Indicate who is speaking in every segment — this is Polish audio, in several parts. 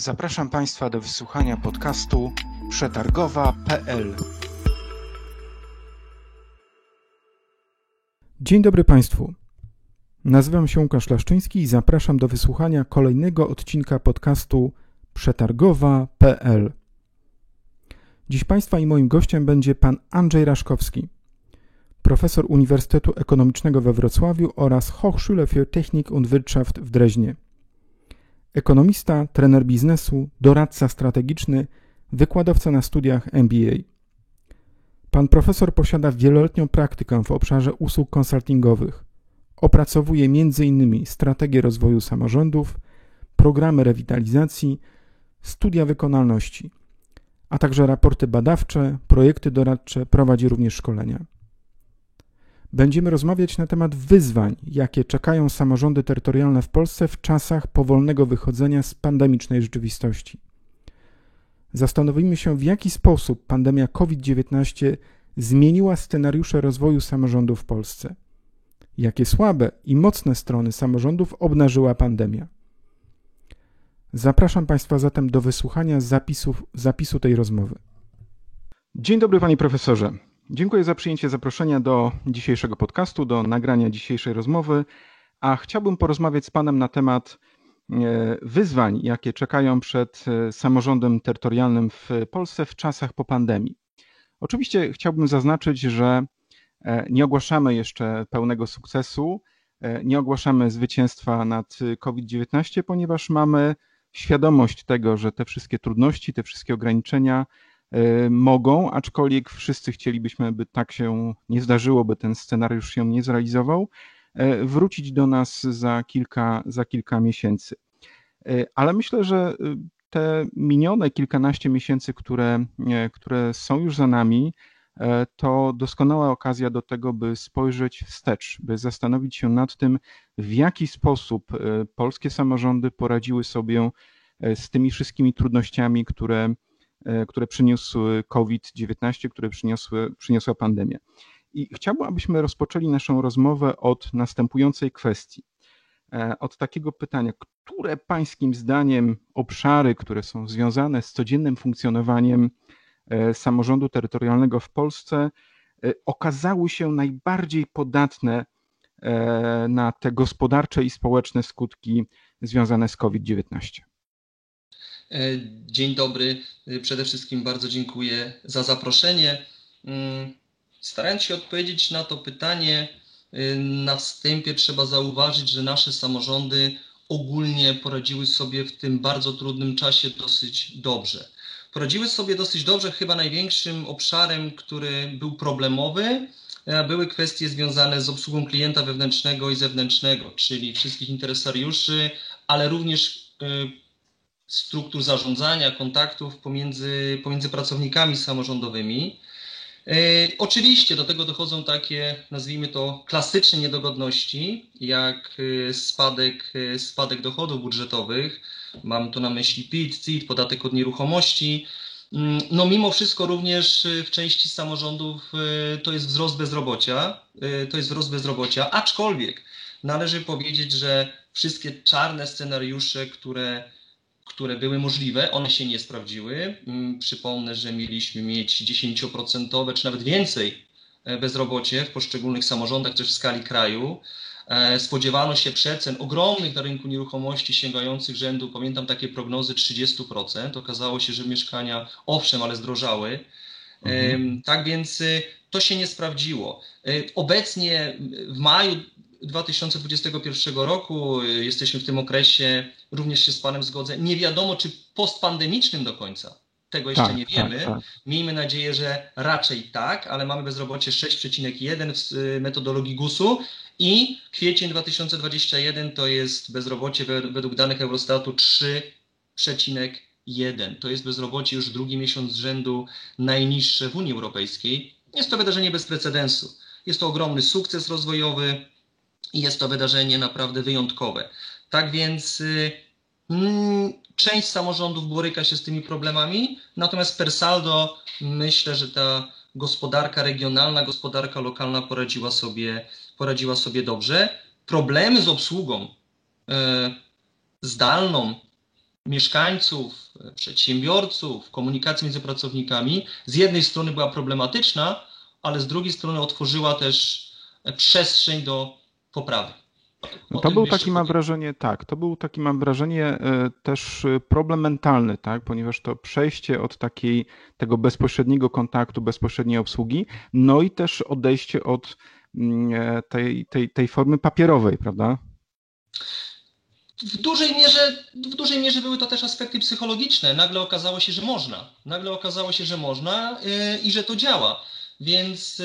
Speaker 1: Zapraszam Państwa do wysłuchania podcastu przetargowa.pl. Dzień dobry Państwu. Nazywam się Łukasz Laszczyński i zapraszam do wysłuchania kolejnego odcinka podcastu przetargowa.pl. Dziś Państwa i moim gościem będzie pan Andrzej Raszkowski, profesor Uniwersytetu Ekonomicznego we Wrocławiu oraz Hochschule für Technik und Wirtschaft w Dreźnie. Ekonomista, trener biznesu, doradca strategiczny, wykładowca na studiach MBA. Pan profesor posiada wieloletnią praktykę w obszarze usług konsultingowych. Opracowuje m.in. strategię rozwoju samorządów, programy rewitalizacji, studia wykonalności, a także raporty badawcze, projekty doradcze, prowadzi również szkolenia. Będziemy rozmawiać na temat wyzwań, jakie czekają samorządy terytorialne w Polsce w czasach powolnego wychodzenia z pandemicznej rzeczywistości. Zastanowimy się, w jaki sposób pandemia COVID-19 zmieniła scenariusze rozwoju samorządu w Polsce. Jakie słabe i mocne strony samorządów obnażyła pandemia. Zapraszam Państwa zatem do wysłuchania zapisów, zapisu tej rozmowy. Dzień dobry, Panie Profesorze. Dziękuję za przyjęcie zaproszenia do dzisiejszego podcastu, do nagrania dzisiejszej rozmowy, a chciałbym porozmawiać z Panem na temat e, wyzwań, jakie czekają przed e, samorządem terytorialnym w Polsce w czasach po pandemii. Oczywiście chciałbym zaznaczyć, że e, nie ogłaszamy jeszcze pełnego sukcesu, nie ogłaszamy zwycięstwa nad COVID-19, ponieważ mamy świadomość tego, że te wszystkie trudności, te wszystkie ograniczenia mogą, aczkolwiek wszyscy chcielibyśmy, by tak się nie zdarzyło, by ten scenariusz się nie zrealizował, e, wrócić do nas za kilka, za kilka miesięcy. E, ale myślę, że te minione kilkanaście miesięcy, które, które są już za nami, to doskonała okazja do tego, by spojrzeć wstecz, by zastanowić się nad tym, w jaki sposób polskie samorządy poradziły sobie z tymi wszystkimi trudnościami, które, E, które przyniósł COVID-19, które przyniosły, przyniosła pandemia. I chciałbym, abyśmy rozpoczęli naszą rozmowę od następującej kwestii. E, od takiego pytania, które Pańskim zdaniem obszary, które są związane z codziennym funkcjonowaniem e, samorządu terytorialnego w Polsce, okazały się najbardziej podatne na te gospodarcze i społeczne skutki związane z COVID-19?
Speaker 2: E, dzień dobry. E, przede wszystkim bardzo dziękuję za zaproszenie. Mm, starając się odpowiedzieć na to pytanie, e, na wstępie trzeba zauważyć, że nasze samorządy ogólnie poradziły sobie w tym bardzo trudnym czasie dosyć dobrze. Poradziły sobie dosyć dobrze, chyba największym obszarem, który był problemowy, były kwestie związane z obsługą klienta wewnętrznego i zewnętrznego, czyli wszystkich interesariuszy, ale również struktur zarządzania, kontaktów pomiędzy, pomiędzy pracownikami samorządowymi. E, oczywiście do tego dochodzą takie, nazwijmy to, klasyczne niedogodności, jak e, spadek, e, spadek dochodów budżetowych. Mam tu na myśli PIT, CIT, podatek od nieruchomości. Mm, no mimo wszystko również w części samorządów to jest wzrost bezrobocia, to jest wzrost bezrobocia, aczkolwiek należy powiedzieć, że wszystkie czarne scenariusze, które które były możliwe, one się nie sprawdziły. Mm, przypomnę, że mieliśmy mieć 10% czy nawet więcej e, bezrobocie w poszczególnych samorządach, też w skali kraju. E, spodziewano się przecen ogromnych na rynku nieruchomości sięgających rzędu, pamiętam takie prognozy 30%. Okazało się, że mieszkania owszem, ale zdrożały. Mhm. Tak więc to się nie sprawdziło. E, obecnie w maju 2021 roku, jesteśmy w tym okresie, również się z Panem zgodzę, nie wiadomo czy postpandemicznym do końca. Tego jeszcze tak, nie wiemy. Tak, tak. Miejmy nadzieję, że raczej tak, ale mamy bezrobocie 6,1 w metodologii GUS-u i kwiecień 2021 to jest bezrobocie według danych Eurostatu 3,1. To jest bezrobocie już drugi miesiąc z rzędu najniższe w Unii Europejskiej. Jest to wydarzenie bez precedensu. Jest to ogromny sukces rozwojowy, i jest to wydarzenie naprawdę wyjątkowe. Tak więc y, mm, część samorządów boryka się z tymi problemami, natomiast per saldo myślę, że ta gospodarka regionalna, gospodarka lokalna poradziła sobie, poradziła sobie dobrze. Problemy z obsługą y, zdalną mieszkańców, przedsiębiorców, komunikacji między pracownikami z jednej strony była problematyczna, ale z drugiej strony otworzyła też przestrzeń do poprawy.
Speaker 1: No to był taki, mam wrażenie, tak, to był taki, mam wrażenie, e, też e, problem mentalny, tak, ponieważ to przejście od takiej, tego bezpośredniego kontaktu, bezpośredniej obsługi, no i też odejście od mm, e, tej, tej, tej formy papierowej, prawda?
Speaker 2: W dużej, mierze, w dużej mierze były to też aspekty psychologiczne. Nagle okazało się, że można. Nagle okazało się, że można i że to działa. Więc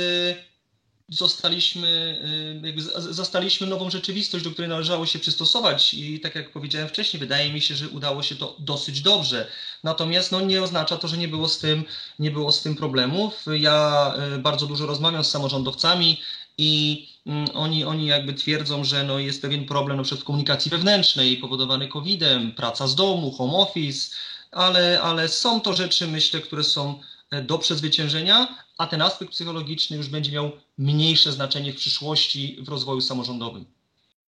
Speaker 2: zostaliśmy, y, jakby zastaliśmy nową rzeczywistość, do której należało się przystosować i tak jak powiedziałem wcześniej, wydaje mi się, że udało się to dosyć dobrze. Natomiast no, nie oznacza to, że nie było z tym, nie było z tym problemów. Ja y, bardzo dużo rozmawiam z samorządowcami i mm, oni, oni jakby twierdzą, że no jest pewien problem na w komunikacji wewnętrznej powodowany COVID-em, praca z domu, home office, ale, ale są to rzeczy, myślę, które są do przezwyciężenia, a ten aspekt psychologiczny już będzie miał mniejsze znaczenie w przyszłości w rozwoju samorządowym.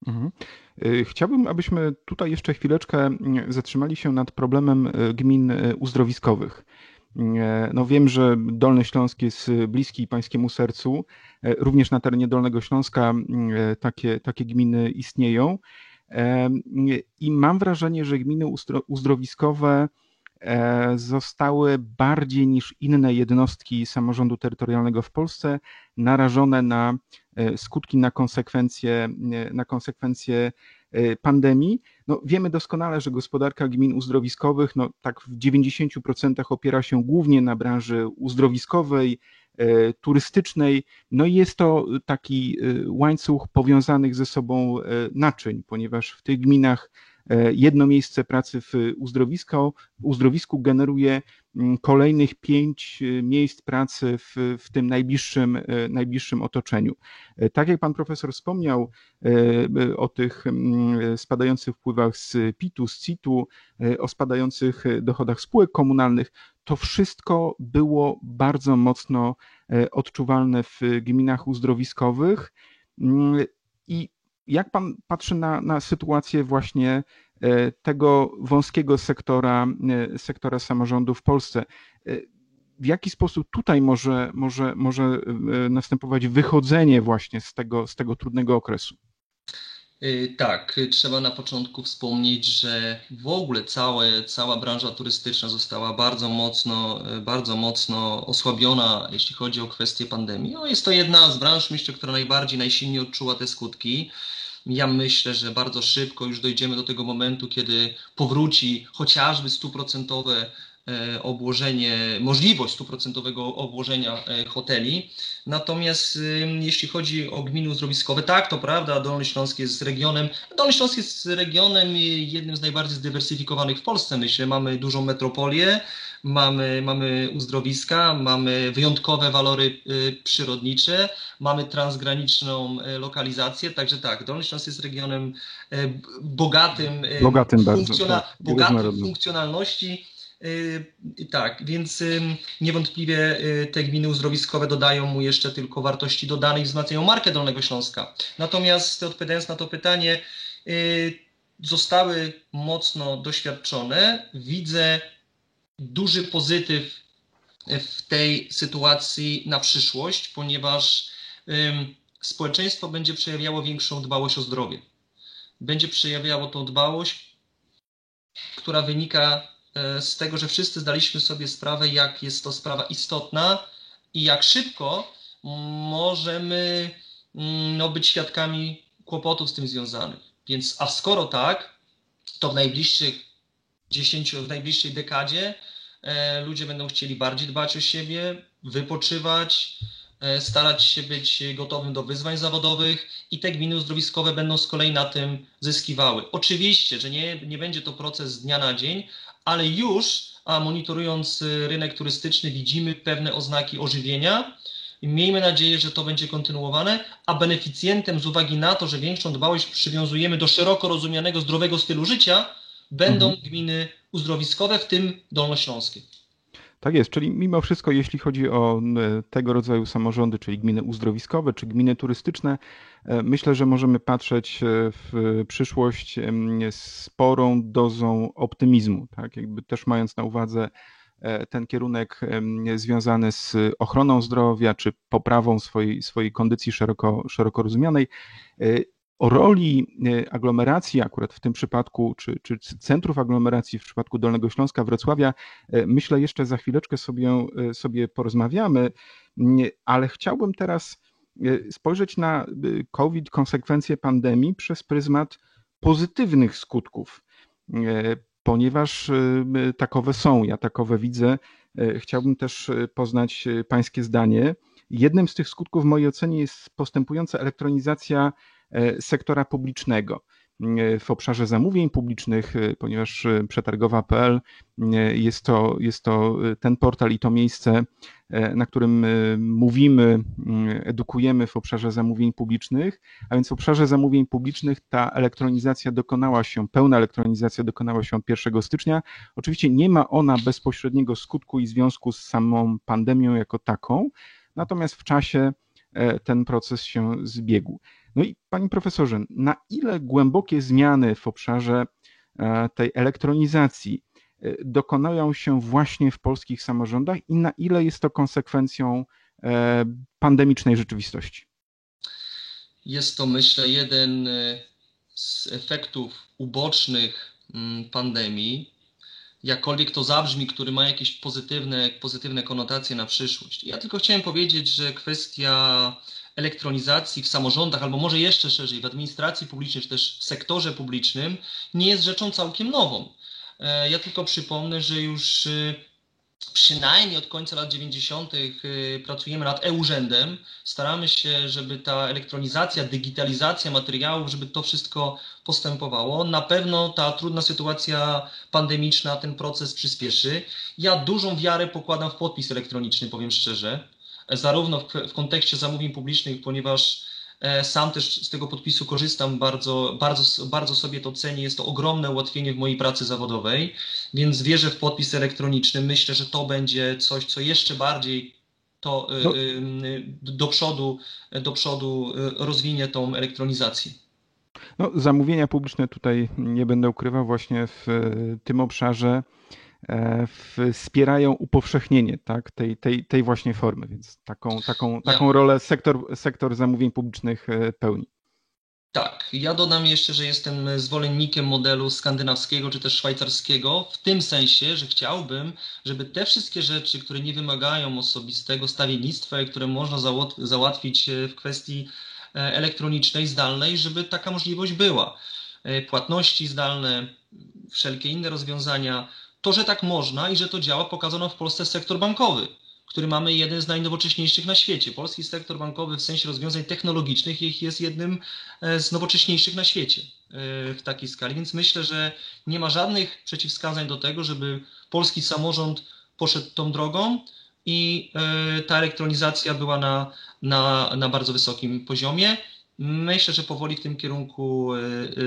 Speaker 1: Mhm. Y, chciałbym, abyśmy tutaj jeszcze chwileczkę mm, zatrzymali się nad problemem y, gmin uzdrowiskowych. No wiem, że Dolny Śląsk jest bliski pańskiemu sercu. Również na terenie Dolnego Śląska takie, takie gminy istnieją. I mam wrażenie, że gminy uzdrowiskowe E, zostały bardziej niż inne jednostki samorządu terytorialnego w Polsce narażone na e, skutki, na konsekwencje, e, na konsekwencje pandemii. No, wiemy doskonale, że gospodarka gmin uzdrowiskowych no, tak w 90% opiera się głównie na branży uzdrowiskowej, turystycznej. No i jest to taki łańcuch powiązanych ze sobą naczyń, ponieważ w tych gminach E, jedno miejsce pracy w uzdrowisku, uzdrowisku generuje mm, kolejnych pięć e, miejsc pracy w, w tym najbliższym, e, najbliższym otoczeniu. Tak jak pan profesor wspomniał o tych mm, spadających wpływach z PIT-u, z CIT-u, o spadających dochodach spółek komunalnych, to wszystko było bardzo mocno odczuwalne w gminach uzdrowiskowych. Mm, I jak pan patrzy na, na sytuację właśnie e, tego wąskiego sektora, e, sektora samorządu w Polsce? E, w jaki sposób tutaj może, może, może następować wychodzenie właśnie z tego, z tego trudnego okresu?
Speaker 2: Y, tak, trzeba na początku wspomnieć, że w ogóle całe, cała branża turystyczna została bardzo mocno, y, bardzo mocno osłabiona, jeśli chodzi o kwestię pandemii. No, jest to jedna z branż, myślę, która najbardziej, najsilniej odczuła te skutki. Ja myślę, że bardzo szybko już dojdziemy do tego momentu, kiedy powróci chociażby stuprocentowe obłożenie, możliwość stuprocentowego obłożenia e, hoteli. Natomiast jeśli chodzi o gminy uzdrowiskowe, tak, to prawda, Dolny Śląsk jest regionem, Dolny Śląsk jest regionem jednym z najbardziej zdywersyfikowanych w Polsce, myślę. Mamy dużą metropolię, mamy, mamy uzdrowiska, mamy wyjątkowe walory y, przyrodnicze, mamy transgraniczną y, lokalizację, także tak, Dolny Śląsk jest regionem y, bogatym,
Speaker 1: bogatym
Speaker 2: bardzo, tak, bogatym funkcjonalności. Tak, więc niewątpliwie te gminy uzdrowiskowe dodają mu jeszcze tylko wartości dodanej i wzmacniają markę Dolnego Śląska. Natomiast odpowiadając na to pytanie, zostały mocno doświadczone. Widzę duży pozytyw w tej sytuacji na przyszłość, ponieważ społeczeństwo będzie przejawiało większą dbałość o zdrowie. Będzie przejawiało tą dbałość, która wynika z tego, że wszyscy zdaliśmy sobie sprawę, jak jest to sprawa istotna i jak szybko możemy mm, no, być świadkami kłopotów z tym związanych. Więc, a skoro tak, to w najbliższych 10, w najbliższej dekadzie e, ludzie będą chcieli bardziej dbać o siebie, wypoczywać, e, starać się być gotowym do wyzwań zawodowych i te gminy uzdrowiskowe będą z kolei na tym zyskiwały. Oczywiście, że nie, nie będzie to proces z dnia na dzień, ale już, a monitorując rynek turystyczny, widzimy pewne oznaki ożywienia. I miejmy nadzieję, że to będzie kontynuowane, a beneficjentem z uwagi na to, że większą dbałość przywiązujemy do szeroko rozumianego zdrowego stylu życia, będą mhm. gminy uzdrowiskowe, w tym dolnośląskie.
Speaker 1: Tak jest, czyli mimo wszystko, jeśli chodzi o tego rodzaju samorządy, czyli gminy uzdrowiskowe czy gminy turystyczne, e, myślę, że możemy patrzeć e, w przyszłość sporą dozą optymizmu, tak? Jakby też mając na uwadze e, ten kierunek związany z ochroną zdrowia czy poprawą swojej, swojej kondycji szeroko, szeroko rozumianej o roli e, aglomeracji, akurat w tym przypadku, czy, czy centrów aglomeracji w przypadku Dolnego Śląska, Wrocławia, e, myślę jeszcze za chwileczkę sobie, e, sobie porozmawiamy, ale chciałbym teraz spojrzeć na COVID, konsekwencje pandemii przez pryzmat pozytywnych skutków, ponieważ takowe są, ja takowe widzę. Chciałbym też poznać Pańskie zdanie. Jednym z tych skutków w mojej ocenie jest postępująca elektronizacja sektora publicznego e, w obszarze zamówień publicznych, e, ponieważ przetargowa.pl jest to, jest to ten portal i to miejsce, na którym mówimy, edukujemy w obszarze zamówień publicznych, a więc w obszarze zamówień publicznych ta elektronizacja dokonała się, pełna elektronizacja dokonała się od 1 stycznia. Oczywiście nie ma ona bezpośredniego skutku i związku z samą pandemią jako taką, natomiast w czasie ten proces się zbiegł. No i panie profesorze, na ile głębokie zmiany w obszarze e, tej elektronizacji e, dokonają się właśnie w polskich samorządach i na ile jest to konsekwencją e, pandemicznej rzeczywistości?
Speaker 2: Jest to, myślę, jeden z efektów ubocznych mm, pandemii, jakkolwiek to zabrzmi, który ma jakieś pozytywne, pozytywne konotacje na przyszłość. Ja tylko chciałem powiedzieć, że kwestia elektronizacji w samorządach, albo może jeszcze szerzej w administracji publicznej, czy też w sektorze publicznym, nie jest rzeczą całkiem nową. E, ja tylko przypomnę, że już e, przynajmniej od końca lat 90. E, pracujemy nad e-urzędem. Staramy się, żeby ta elektronizacja, digitalizacja materiałów, żeby to wszystko postępowało. Na pewno ta trudna sytuacja pandemiczna ten proces przyspieszy. Ja dużą wiarę pokładam w podpis elektroniczny, powiem szczerze zarówno w, w kontekście zamówień publicznych, ponieważ sam też z tego podpisu korzystam, bardzo, bardzo, bardzo sobie to cenię. Jest to ogromne ułatwienie w mojej pracy zawodowej, więc wierzę w podpis elektroniczny. Myślę, że to będzie coś, co jeszcze bardziej to e, no. do przodu, do przodu e, rozwinie tą elektronizację.
Speaker 1: No, zamówienia publiczne tutaj nie będę ukrywał właśnie w tym obszarze E, wspierają upowszechnienie tak, tej, tej, tej właśnie formy, więc taką, taką, taką rolę sektor, sektor zamówień publicznych e, pełni.
Speaker 2: Tak, ja dodam jeszcze, że jestem zwolennikiem modelu skandynawskiego czy też szwajcarskiego, w tym sensie, że chciałbym, żeby te wszystkie rzeczy, które nie wymagają osobistego stawiennictwa i które można załatwić e, w kwestii elektronicznej, zdalnej, żeby taka możliwość była. Płatności zdalne, wszelkie inne rozwiązania, to, że tak można i że to działa, pokazano w Polsce sektor bankowy, który mamy jeden z najnowocześniejszych na świecie. Polski sektor bankowy w sensie rozwiązań technologicznych jest jednym e, z nowocześniejszych na świecie e, w takiej skali, więc myślę, że nie ma żadnych przeciwwskazań do tego, żeby polski samorząd poszedł tą drogą i e, ta elektronizacja była na, na, na bardzo wysokim poziomie. Myślę, że powoli w tym kierunku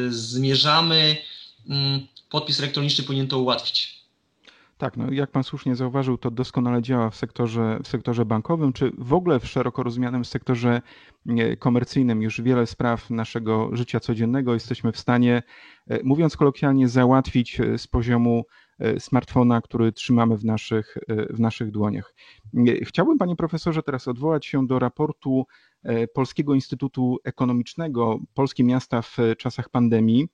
Speaker 2: zmierzamy. Mm, podpis elektroniczny powinien to ułatwić.
Speaker 1: Tak, no jak pan słusznie zauważył, to doskonale działa w sektorze, w sektorze bankowym, czy w ogóle w szeroko rozumianym sektorze komercyjnym. Już wiele spraw naszego życia codziennego jesteśmy w stanie, e, mówiąc kolokwialnie, załatwić e, z poziomu e, smartfona, który trzymamy w naszych, w naszych dłoniach. Chciałbym, panie profesorze, teraz odwołać się do raportu Polskiego Instytutu Ekonomicznego Polskie Miasta w czasach pandemii.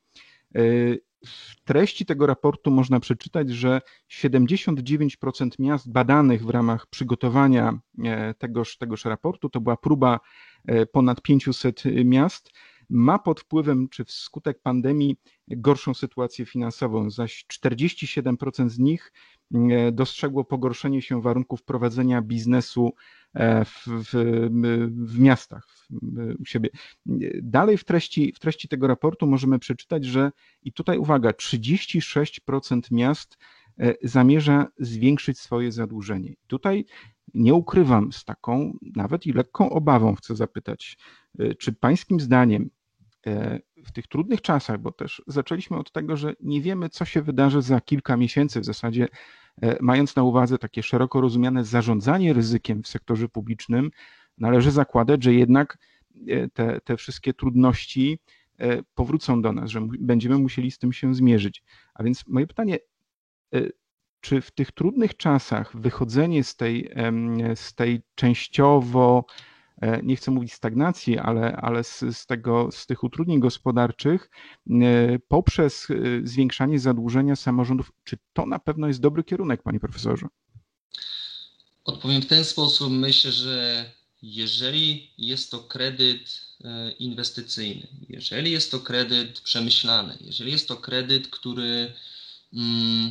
Speaker 1: W treści tego raportu można przeczytać, że 79% miast badanych w ramach przygotowania e, tegoż, tegoż raportu, to była próba e, ponad 500 miast, ma pod wpływem czy wskutek pandemii gorszą sytuację finansową, zaś 47% z nich dostrzegło pogorszenie się warunków prowadzenia biznesu e, w, w, w miastach, u siebie. Dalej w treści, w treści tego raportu możemy przeczytać, że i tutaj uwaga, 36% miast e, zamierza zwiększyć swoje zadłużenie. Tutaj nie ukrywam z taką nawet i lekką obawą chcę zapytać, czy pańskim zdaniem E, w tych trudnych czasach, bo też zaczęliśmy od tego, że nie wiemy, co się wydarzy za kilka miesięcy, w zasadzie mając na uwadze takie szeroko rozumiane zarządzanie ryzykiem w sektorze publicznym, należy zakładać, że jednak te, te wszystkie trudności powrócą do nas, że będziemy musieli z tym się zmierzyć. A więc moje pytanie, czy w tych trudnych czasach wychodzenie z tej, z tej częściowo, e, nie chcę mówić stagnacji, ale, ale z, z, tego, z tych utrudnień gospodarczych e, poprzez e, zwiększanie zadłużenia samorządów, czy to na pewno jest dobry kierunek, panie profesorze?
Speaker 2: Odpowiem w ten sposób. Myślę, że jeżeli jest to kredyt inwestycyjny, jeżeli jest to kredyt przemyślany, jeżeli jest to kredyt, który mm,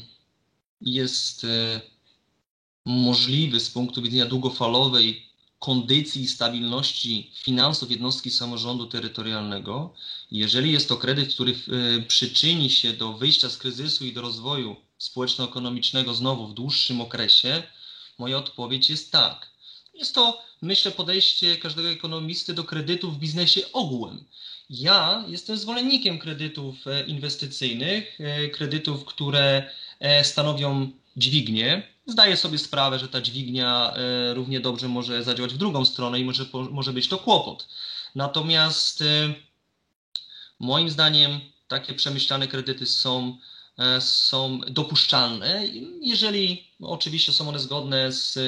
Speaker 2: jest e, możliwy z punktu widzenia długofalowej kondycji i stabilności finansów jednostki samorządu terytorialnego, jeżeli jest to kredyt, który e, przyczyni się do wyjścia z kryzysu i do rozwoju społeczno-ekonomicznego znowu w dłuższym okresie, moja odpowiedź jest tak. Jest to, myślę, podejście każdego ekonomisty do kredytów w biznesie ogółem. Ja jestem zwolennikiem kredytów e, inwestycyjnych, kredytów, które E, stanowią dźwignię. Zdaję sobie sprawę, że ta dźwignia e, równie dobrze może zadziałać w drugą stronę i może, może być to kłopot. Natomiast e, moim zdaniem takie przemyślane kredyty są, są dopuszczalne, jeżeli oczywiście są one zgodne z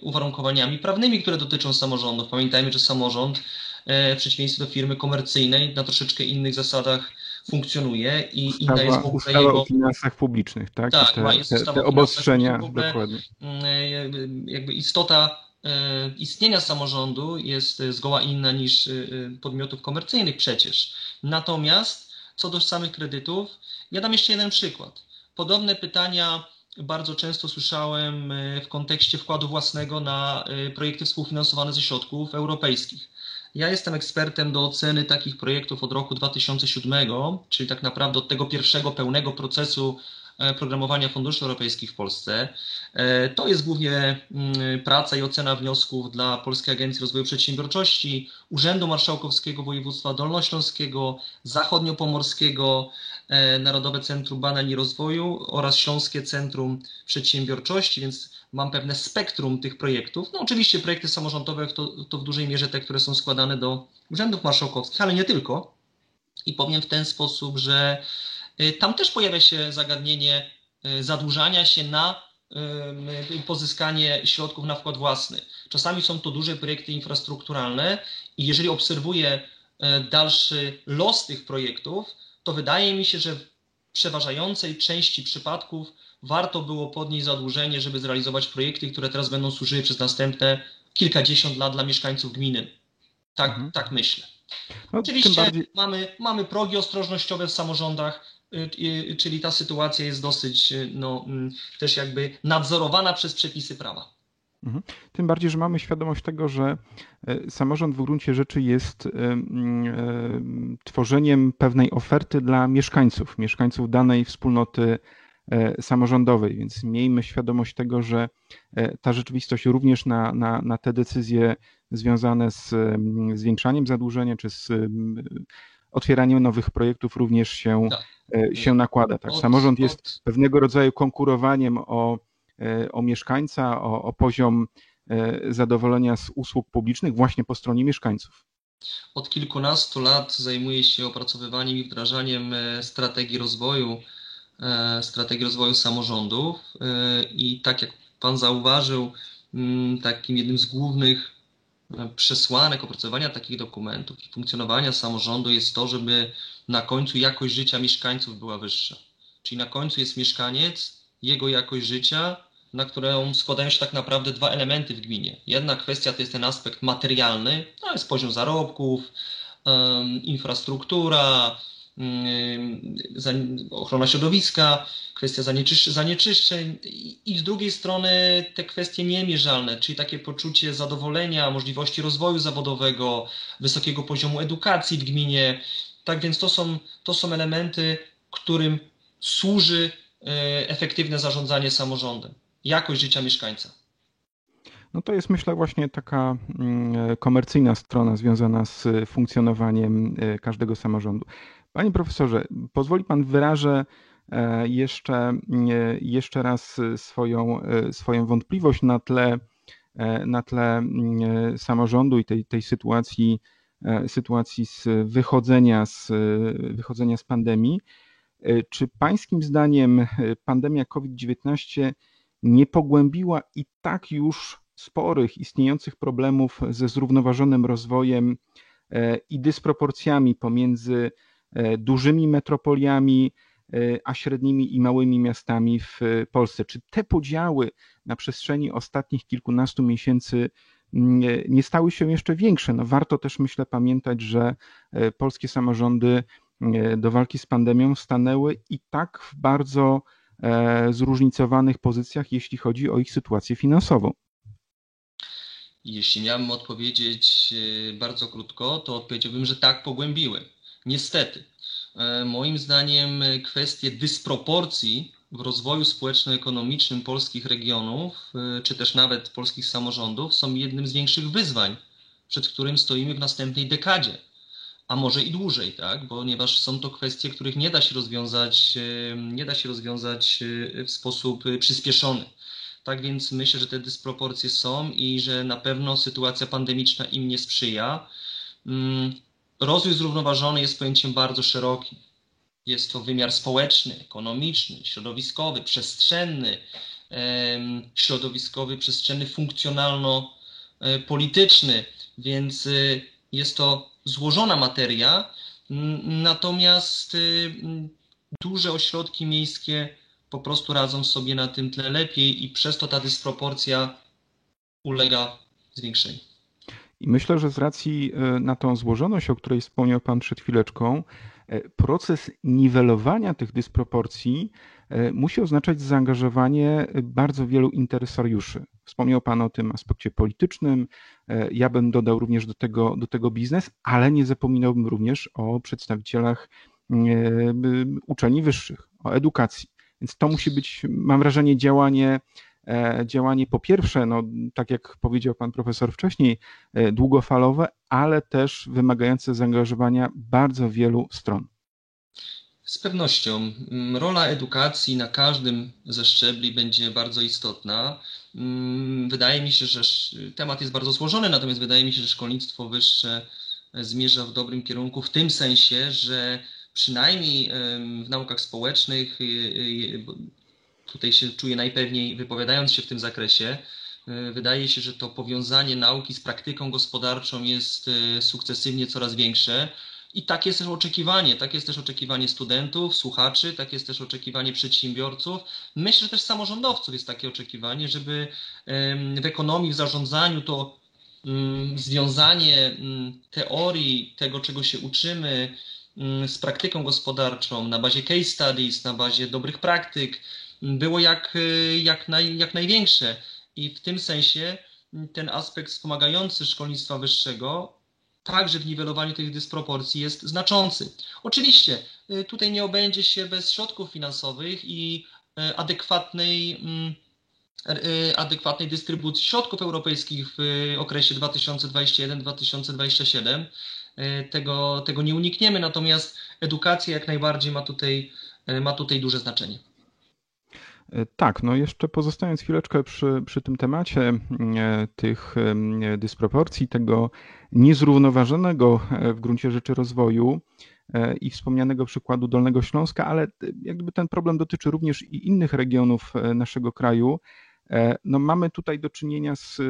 Speaker 2: uwarunkowaniami prawnymi, które dotyczą samorządów. Pamiętajmy, że samorząd w przeciwieństwie do firmy komercyjnej na troszeczkę innych zasadach funkcjonuje i
Speaker 1: ustawa, inna jest w ogóle jego... o finansach publicznych, tak?
Speaker 2: Tak,
Speaker 1: te,
Speaker 2: jest te,
Speaker 1: te obostrzenia, dokładnie.
Speaker 2: Mm, jakby istota e, istnienia samorządu jest zgoła inna niż e, podmiotów komercyjnych przecież. Natomiast co do samych kredytów, ja dam jeszcze jeden przykład. Podobne pytania bardzo często słyszałem e, w kontekście wkładu własnego na projekty współfinansowane ze środków europejskich. Ja jestem ekspertem do oceny takich projektów od roku 2007, czyli tak naprawdę od tego pierwszego pełnego procesu e, programowania funduszy europejskich w Polsce. E, to jest głównie mm, praca i ocena wniosków dla Polskiej Agencji Rozwoju Przedsiębiorczości, Urzędu Marszałkowskiego Województwa Dolnośląskiego, Zachodniopomorskiego, Narodowe Centrum Badań i Rozwoju oraz Śląskie Centrum Przedsiębiorczości, więc mam pewne spektrum tych projektów. No oczywiście projekty samorządowe to, to w dużej mierze te, które są składane do urzędów marszałkowskich, ale nie tylko. I powiem w ten sposób, że y, tam też pojawia się zagadnienie y, zadłużania się na pozyskanie środków na wkład własny. Czasami są to duże projekty infrastrukturalne i jeżeli obserwuję dalszy los tych projektów, to wydaje mi się, że w przeważającej części przypadków warto było podnieść zadłużenie, żeby zrealizować projekty, które teraz będą służyły przez następne kilkadziesiąt lat dla mieszkańców gminy. Tak, mhm. tak myślę. No, Oczywiście bardziej... mamy, mamy progi ostrożnościowe w samorządach, y, y, czyli ta sytuacja jest dosyć y, no, mm, też jakby nadzorowana przez przepisy prawa.
Speaker 1: Mhm. Tym bardziej, że mamy świadomość tego, że e, samorząd w gruncie rzeczy jest tworzeniem pewnej oferty dla mieszkańców, mieszkańców danej wspólnoty E, samorządowej, więc miejmy świadomość tego, że e, ta rzeczywistość również na, na, na te decyzje związane z zwiększaniem zadłużenia czy z otwieraniem nowych projektów również się, tak. Się nakłada. Tak? Samorząd jest pewnego rodzaju konkurowaniem o, o mieszkańca, o, o poziom zadowolenia z usług publicznych właśnie po stronie mieszkańców.
Speaker 2: Od kilkunastu lat zajmuję się opracowywaniem i wdrażaniem strategii rozwoju E, strategii rozwoju samorządów e, i tak jak Pan zauważył, mm, takim jednym z głównych e, przesłanek opracowania takich dokumentów i funkcjonowania samorządu jest to, żeby na końcu jakość życia mieszkańców była wyższa. Czyli na końcu jest mieszkaniec, jego jakość życia, na którą składają się tak naprawdę dwa elementy w gminie. Jedna kwestia to jest ten aspekt materialny, to jest poziom zarobków, infrastruktura, ochrona środowiska, kwestia zanieczyszczeń i z drugiej strony te kwestie niemierzalne, czyli takie poczucie zadowolenia, możliwości rozwoju zawodowego, wysokiego poziomu edukacji w gminie. Tak więc to są, to są elementy, którym służy e, efektywne zarządzanie samorządem, jakość życia mieszkańca.
Speaker 1: No to jest myślę właśnie taka mm, komercyjna strona związana z funkcjonowaniem e, każdego samorządu. Panie profesorze, pozwoli pan wyrażę jeszcze, jeszcze raz swoją, swoją wątpliwość na tle, na tle samorządu i tej, tej sytuacji, sytuacji z wychodzenia z, wychodzenia z pandemii. Czy Pańskim zdaniem pandemia COVID-19 nie pogłębiła i tak już sporych istniejących problemów ze zrównoważonym rozwojem e, i dysproporcjami pomiędzy e, dużymi metropoliami e, a średnimi i małymi miastami w Polsce. Czy te podziały na przestrzeni ostatnich kilkunastu miesięcy nie, nie stały się jeszcze większe? No warto też, myślę, pamiętać, że polskie samorządy do walki z pandemią stanęły i tak w bardzo zróżnicowanych pozycjach, jeśli chodzi o ich sytuację finansową.
Speaker 2: Jeśli miałbym odpowiedzieć e, bardzo krótko, to odpowiedziałbym, że tak pogłębiły. Niestety. E, moim zdaniem kwestie dysproporcji w rozwoju społeczno-ekonomicznym polskich regionów, e, czy też nawet polskich samorządów, są jednym z większych wyzwań, przed którym stoimy w następnej dekadzie, a może i dłużej, tak? ponieważ są to kwestie, których nie da się rozwiązać, nie da się rozwiązać w sposób przyspieszony. Tak więc myślę, że te dysproporcje są i że na pewno sytuacja pandemiczna im nie sprzyja. Mm, rozwój zrównoważony jest pojęciem bardzo szerokim. Jest to wymiar społeczny, ekonomiczny, środowiskowy, przestrzenny, środowiskowy, przestrzenny, funkcjonalno-polityczny, więc y, jest to złożona materia. Natomiast y, duże ośrodki miejskie po prostu radzą sobie na tym tle lepiej i przez to ta dysproporcja ulega zwiększeniu.
Speaker 1: I myślę, że z racji e, na tą złożoność, o której wspomniał Pan przed chwileczką, e, proces niwelowania tych dysproporcji musi oznaczać zaangażowanie bardzo wielu interesariuszy. Wspomniał Pan o tym aspekcie politycznym, ja bym dodał również do tego, do tego biznes, ale nie zapominałbym również o przedstawicielach uczelni wyższych, o edukacji. Więc to musi być, mam wrażenie, działanie, e, działanie po pierwsze, no, tak jak powiedział pan profesor wcześniej, e, długofalowe, ale też wymagające zaangażowania bardzo wielu stron.
Speaker 2: Z pewnością mm, rola edukacji na każdym ze szczebli będzie bardzo istotna. Mm, wydaje mi się, że temat jest bardzo złożony, natomiast wydaje mi się, że szkolnictwo wyższe zmierza w dobrym kierunku w tym sensie, że przynajmniej w naukach społecznych, y, y, tutaj się czuję najpewniej wypowiadając się w tym zakresie, wydaje się, że to powiązanie nauki z praktyką gospodarczą jest sukcesywnie coraz większe. I tak jest też oczekiwanie, tak jest też oczekiwanie studentów, słuchaczy, tak jest też oczekiwanie przedsiębiorców. Myślę, że też samorządowców jest takie oczekiwanie, żeby w ekonomii, w zarządzaniu to mm, związanie mm, teorii, tego czego się uczymy, Mm, z praktyką gospodarczą, na bazie case studies, na bazie dobrych praktyk, było jak, y, jak, naj, jak największe. I w tym sensie ten aspekt wspomagający szkolnictwa wyższego także w niwelowaniu tych dysproporcji jest znaczący. Oczywiście y, tutaj nie obędzie się bez środków finansowych i y, adekwatnej, adekwatnej dystrybucji środków europejskich w okresie 2021-2027. E, tego, tego nie unikniemy, natomiast edukacja jak najbardziej ma tutaj, ma tutaj duże znaczenie.
Speaker 1: E, tak, no jeszcze pozostając chwileczkę przy, przy tym temacie tych dysproporcji, tego niezrównoważonego w gruncie rzeczy rozwoju i wspomnianego przykładu Dolnego Śląska, ale jakby ten problem dotyczy również i innych regionów naszego kraju. E, no mamy tutaj do czynienia z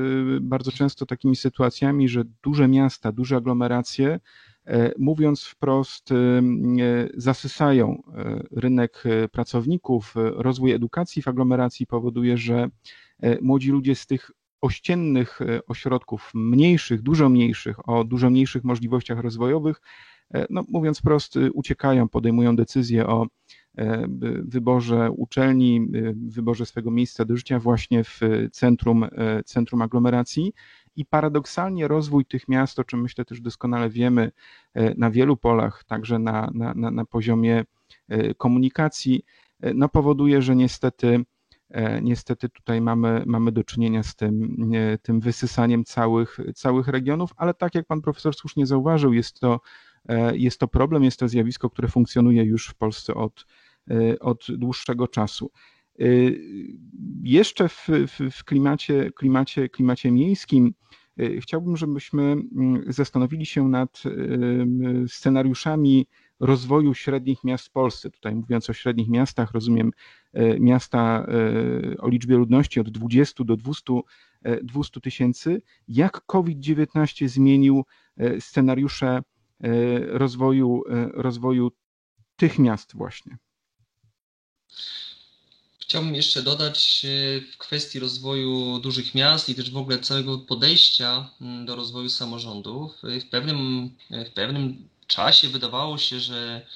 Speaker 1: bardzo często takimi sytuacjami, że duże miasta, duże aglomeracje, e, mówiąc wprost, zasysają e, rynek pracowników. Rozwój edukacji w aglomeracji powoduje, że młodzi ludzie z tych ościennych ośrodków, mniejszych, dużo mniejszych, o dużo mniejszych możliwościach rozwojowych, no mówiąc wprost, uciekają, podejmują decyzje o E, wyborze uczelni, e, wyborze swojego miejsca do życia właśnie w centrum, e, centrum aglomeracji. I paradoksalnie rozwój tych miast, o czym myślę też doskonale wiemy na wielu polach, także na, na, na poziomie komunikacji, no powoduje, że niestety, niestety tutaj mamy, mamy do czynienia z tym, tym wysysaniem całych, całych regionów, ale tak jak pan profesor słusznie zauważył, jest to, jest to problem, jest to zjawisko, które funkcjonuje już w Polsce od od dłuższego czasu. Jeszcze w, w, w klimacie, klimacie, klimacie miejskim chciałbym, żebyśmy mm, zastanowili się nad scenariuszami rozwoju średnich miast w Polsce. Tutaj mówiąc o średnich miastach, rozumiem miasta o liczbie ludności od 20 do 200, 200 e, tysięcy. Jak COVID-19 zmienił scenariusze rozwoju, rozwoju tych miast właśnie?
Speaker 2: Chciałbym jeszcze dodać w kwestii rozwoju dużych miast i też w ogóle całego podejścia mm, do rozwoju samorządów. W pewnym, w pewnym czasie wydawało się, że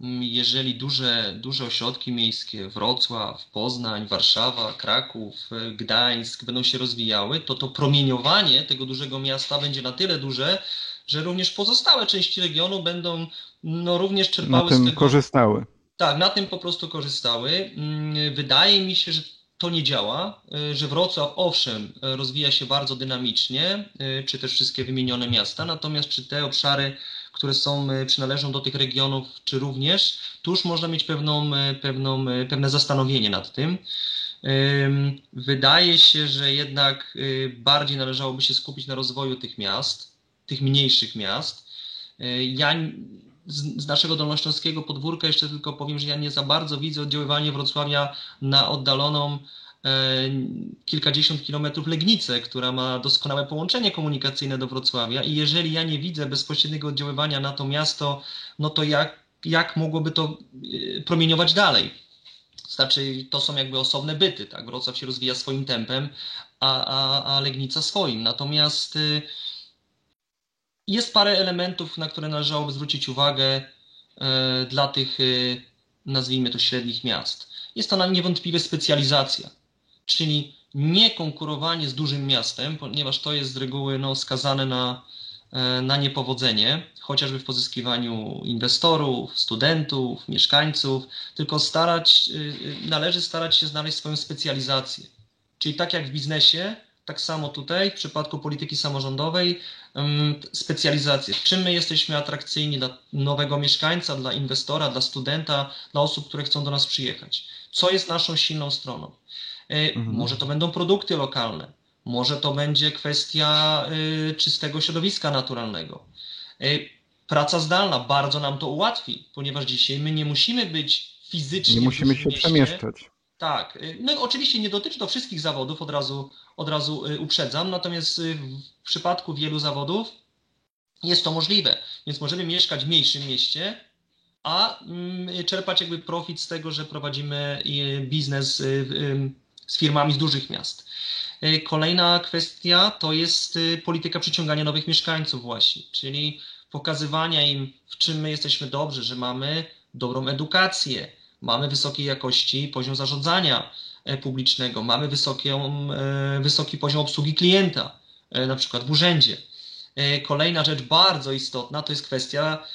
Speaker 2: mm, jeżeli duże, duże ośrodki miejskie, Wrocław, Poznań, Warszawa, Kraków, Gdańsk będą się rozwijały, to to promieniowanie tego dużego miasta będzie na tyle duże, że również pozostałe części regionu będą no, również czerpały
Speaker 1: na tym z tego. korzystały.
Speaker 2: Tak, na tym po prostu korzystały. Mm, wydaje mi się, że to nie działa, e, że Wrocław owszem rozwija się bardzo dynamicznie, e, czy też wszystkie wymienione miasta, natomiast czy te obszary które są, e, przynależą do tych regionów, czy również, tu już można mieć pewną, e, pewną, e, pewne zastanowienie nad tym. Wydaje się, że jednak bardziej należałoby się skupić na rozwoju tych miast, tych mniejszych miast. Ja z, naszego dolnośląskiego podwórka jeszcze tylko powiem, że ja nie za bardzo widzę oddziaływanie Wrocławia na oddaloną E, kilkadziesiąt kilometrów Legnicę, która ma doskonałe połączenie komunikacyjne do Wrocławia i jeżeli ja nie widzę bezpośredniego oddziaływania na to miasto, no to jak, jak mogłoby to e, promieniować dalej? Znaczy, to są jakby osobne byty, tak? Wrocław się rozwija swoim tempem, a, a, a Legnica swoim. Natomiast y, jest parę elementów, na które należałoby zwrócić uwagę y, dla tych, y, nazwijmy to, średnich miast. Jest to niewątpliwie specjalizacja czyli nie konkurowanie z dużym miastem, ponieważ to jest z reguły no, skazane na, e, na niepowodzenie, chociażby w pozyskiwaniu inwestorów, studentów, mieszkańców, tylko starać, należy starać się znaleźć swoją specjalizację. Czyli tak jak w biznesie, tak samo tutaj w przypadku polityki samorządowej specjalizację. W czym my jesteśmy atrakcyjni dla nowego mieszkańca, dla inwestora, dla studenta, dla osób, które chcą do nas przyjechać. Co jest naszą silną stroną? E, mhm. Może to będą produkty lokalne, może to będzie kwestia y, czystego środowiska naturalnego. E, praca zdalna bardzo nam to ułatwi, ponieważ dzisiaj my nie musimy być fizycznie.
Speaker 1: Nie musimy się mieście. przemieszczać.
Speaker 2: Tak, no oczywiście nie dotyczy to wszystkich zawodów, od razu, od razu uprzedzam, natomiast w przypadku wielu zawodów jest to możliwe. Więc możemy mieszkać w mniejszym mieście, a mm, czerpać jakby profit z tego, że prowadzimy biznes z firmami z dużych miast. Kolejna kwestia to jest polityka przyciągania nowych mieszkańców właśnie, czyli pokazywania im, w czym my jesteśmy dobrzy, że mamy dobrą edukację, mamy wysokiej jakości poziom zarządzania e, publicznego, mamy wysoką, wysoki poziom obsługi klienta, na przykład w urzędzie. Kolejna rzecz bardzo istotna to jest kwestia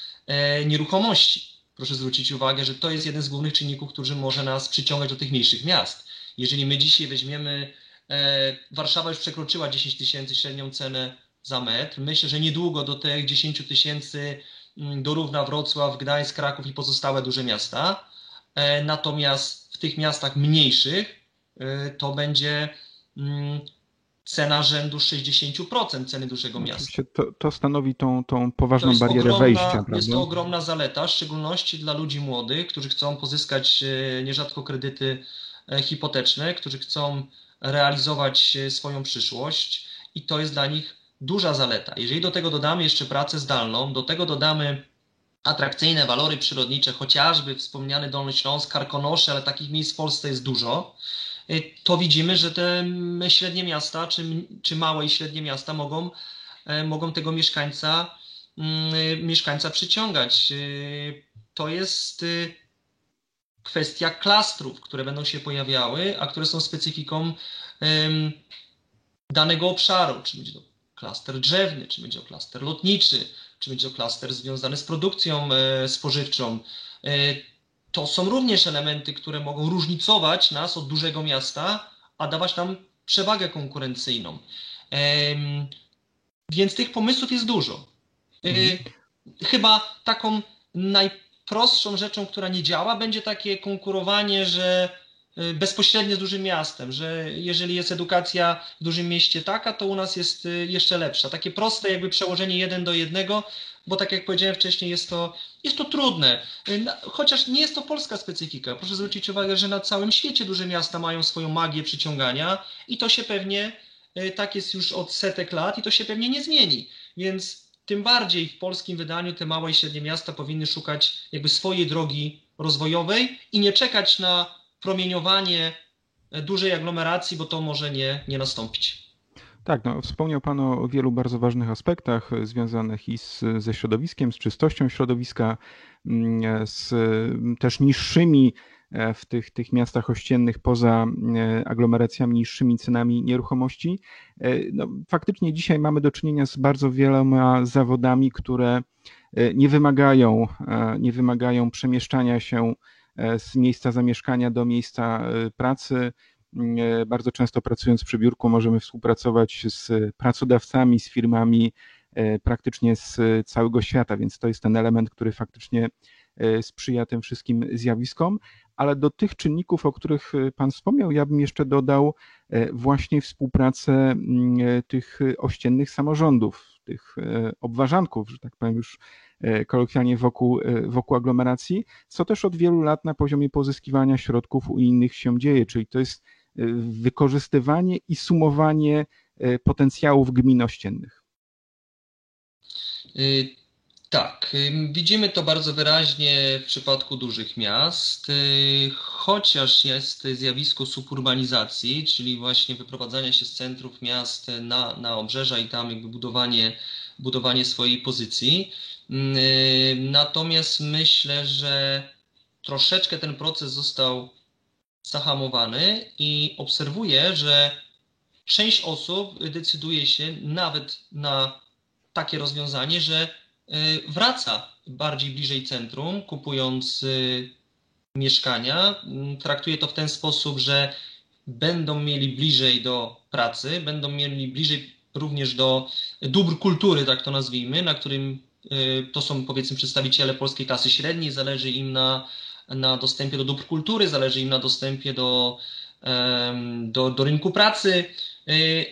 Speaker 2: nieruchomości. Proszę zwrócić uwagę, że to jest jeden z głównych czynników, który może nas przyciągać do tych mniejszych miast. Jeżeli my dzisiaj weźmiemy, e, Warszawa już przekroczyła 10 tysięcy średnią cenę za metr. Myślę, że niedługo do tych 10 tysięcy mm, dorówna Wrocław, Gdańsk, Kraków i pozostałe duże miasta. E, natomiast w tych miastach mniejszych e, to będzie mm, cena rzędu 60% ceny dużego miasta.
Speaker 1: To, to stanowi tą, tą poważną barierę ogromna, wejścia. Prawda?
Speaker 2: Jest to ogromna zaleta, w szczególności dla ludzi młodych, którzy chcą pozyskać nierzadko kredyty E, hipoteczne, którzy chcą realizować e, swoją przyszłość i to jest dla nich duża zaleta. Jeżeli do tego dodamy jeszcze pracę zdalną, do tego dodamy atrakcyjne walory przyrodnicze, chociażby wspomniany Dolny Śląsk, Karkonosze, ale takich miejsc w Polsce jest dużo, e, to widzimy, że te średnie miasta, czy, czy małe i średnie miasta mogą, mogą tego mieszkańca, mieszkańca przyciągać. To jest kwestia klastrów, które będą się pojawiały, a które są specyfiką danego obszaru, czy będzie to klaster drzewny, czy będzie to klaster lotniczy, czy będzie to klaster związany z produkcją e, spożywczą. E, to są również elementy, które mogą różnicować nas od dużego miasta, a dawać nam przewagę konkurencyjną. E, więc tych pomysłów jest dużo. Mhm. Chyba taką naj najprostszą rzeczą, która nie działa, będzie takie konkurowanie, że bezpośrednio z dużym miastem, że jeżeli jest edukacja w dużym mieście taka, to u nas jest y, jeszcze lepsza. Takie proste jakby przełożenie jeden do jednego, bo tak jak powiedziałem wcześniej, jest to, jest to trudne. Y, chociaż nie jest to polska specyfika. Proszę zwrócić uwagę, że na całym świecie duże miasta mają swoją magię przyciągania i to się pewnie, tak jest już od setek lat i to się pewnie nie zmieni. Więc tym bardziej w polskim wydaniu te małe i średnie miasta powinny szukać jakby swojej drogi rozwojowej i nie czekać na promieniowanie dużej aglomeracji, bo to może nie, nie nastąpić.
Speaker 1: Tak, no, wspomniał Pan o wielu bardzo ważnych aspektach związanych i z, ze środowiskiem, z czystością środowiska, mm, z też niższymi E, w tych, tych miastach ościennych poza e, aglomeracjami niższymi cenami nieruchomości. E, no, faktycznie dzisiaj mamy do czynienia z bardzo wieloma zawodami, które nie wymagają, nie wymagają przemieszczania się z miejsca zamieszkania do miejsca pracy. Bardzo często pracując przy biurku możemy współpracować z pracodawcami, z firmami praktycznie z całego świata, więc to jest ten element, który faktycznie sprzyja tym wszystkim zjawiskom ale do tych czynników, o których Pan wspomniał, ja bym jeszcze dodał e, właśnie współpracę mm, e, tych ościennych samorządów, tych e, obwarzanków, że tak powiem już kolokwialnie wokół, wokół aglomeracji, co też od wielu lat na poziomie pozyskiwania środków u innych się dzieje, czyli to jest wykorzystywanie i sumowanie potencjałów gmin ościennych.
Speaker 2: Tak, widzimy to bardzo wyraźnie w przypadku dużych miast, y, chociaż jest zjawisko suburbanizacji, czyli właśnie wyprowadzania się z centrów miast na, na obrzeża i tam jakby budowanie, budowanie swojej pozycji. Y, natomiast myślę, że troszeczkę ten proces został zahamowany i obserwuję, że część osób decyduje się nawet na takie rozwiązanie, że wraca bardziej bliżej centrum, kupując y, mieszkania. Mm, traktuje to w ten sposób, że będą mieli bliżej do pracy, będą mieli bliżej również do dóbr kultury, tak to nazwijmy, na którym y, to są powiedzmy przedstawiciele polskiej klasy średniej, zależy im na, na dostępie do dóbr kultury, zależy im na dostępie do, do, do rynku pracy,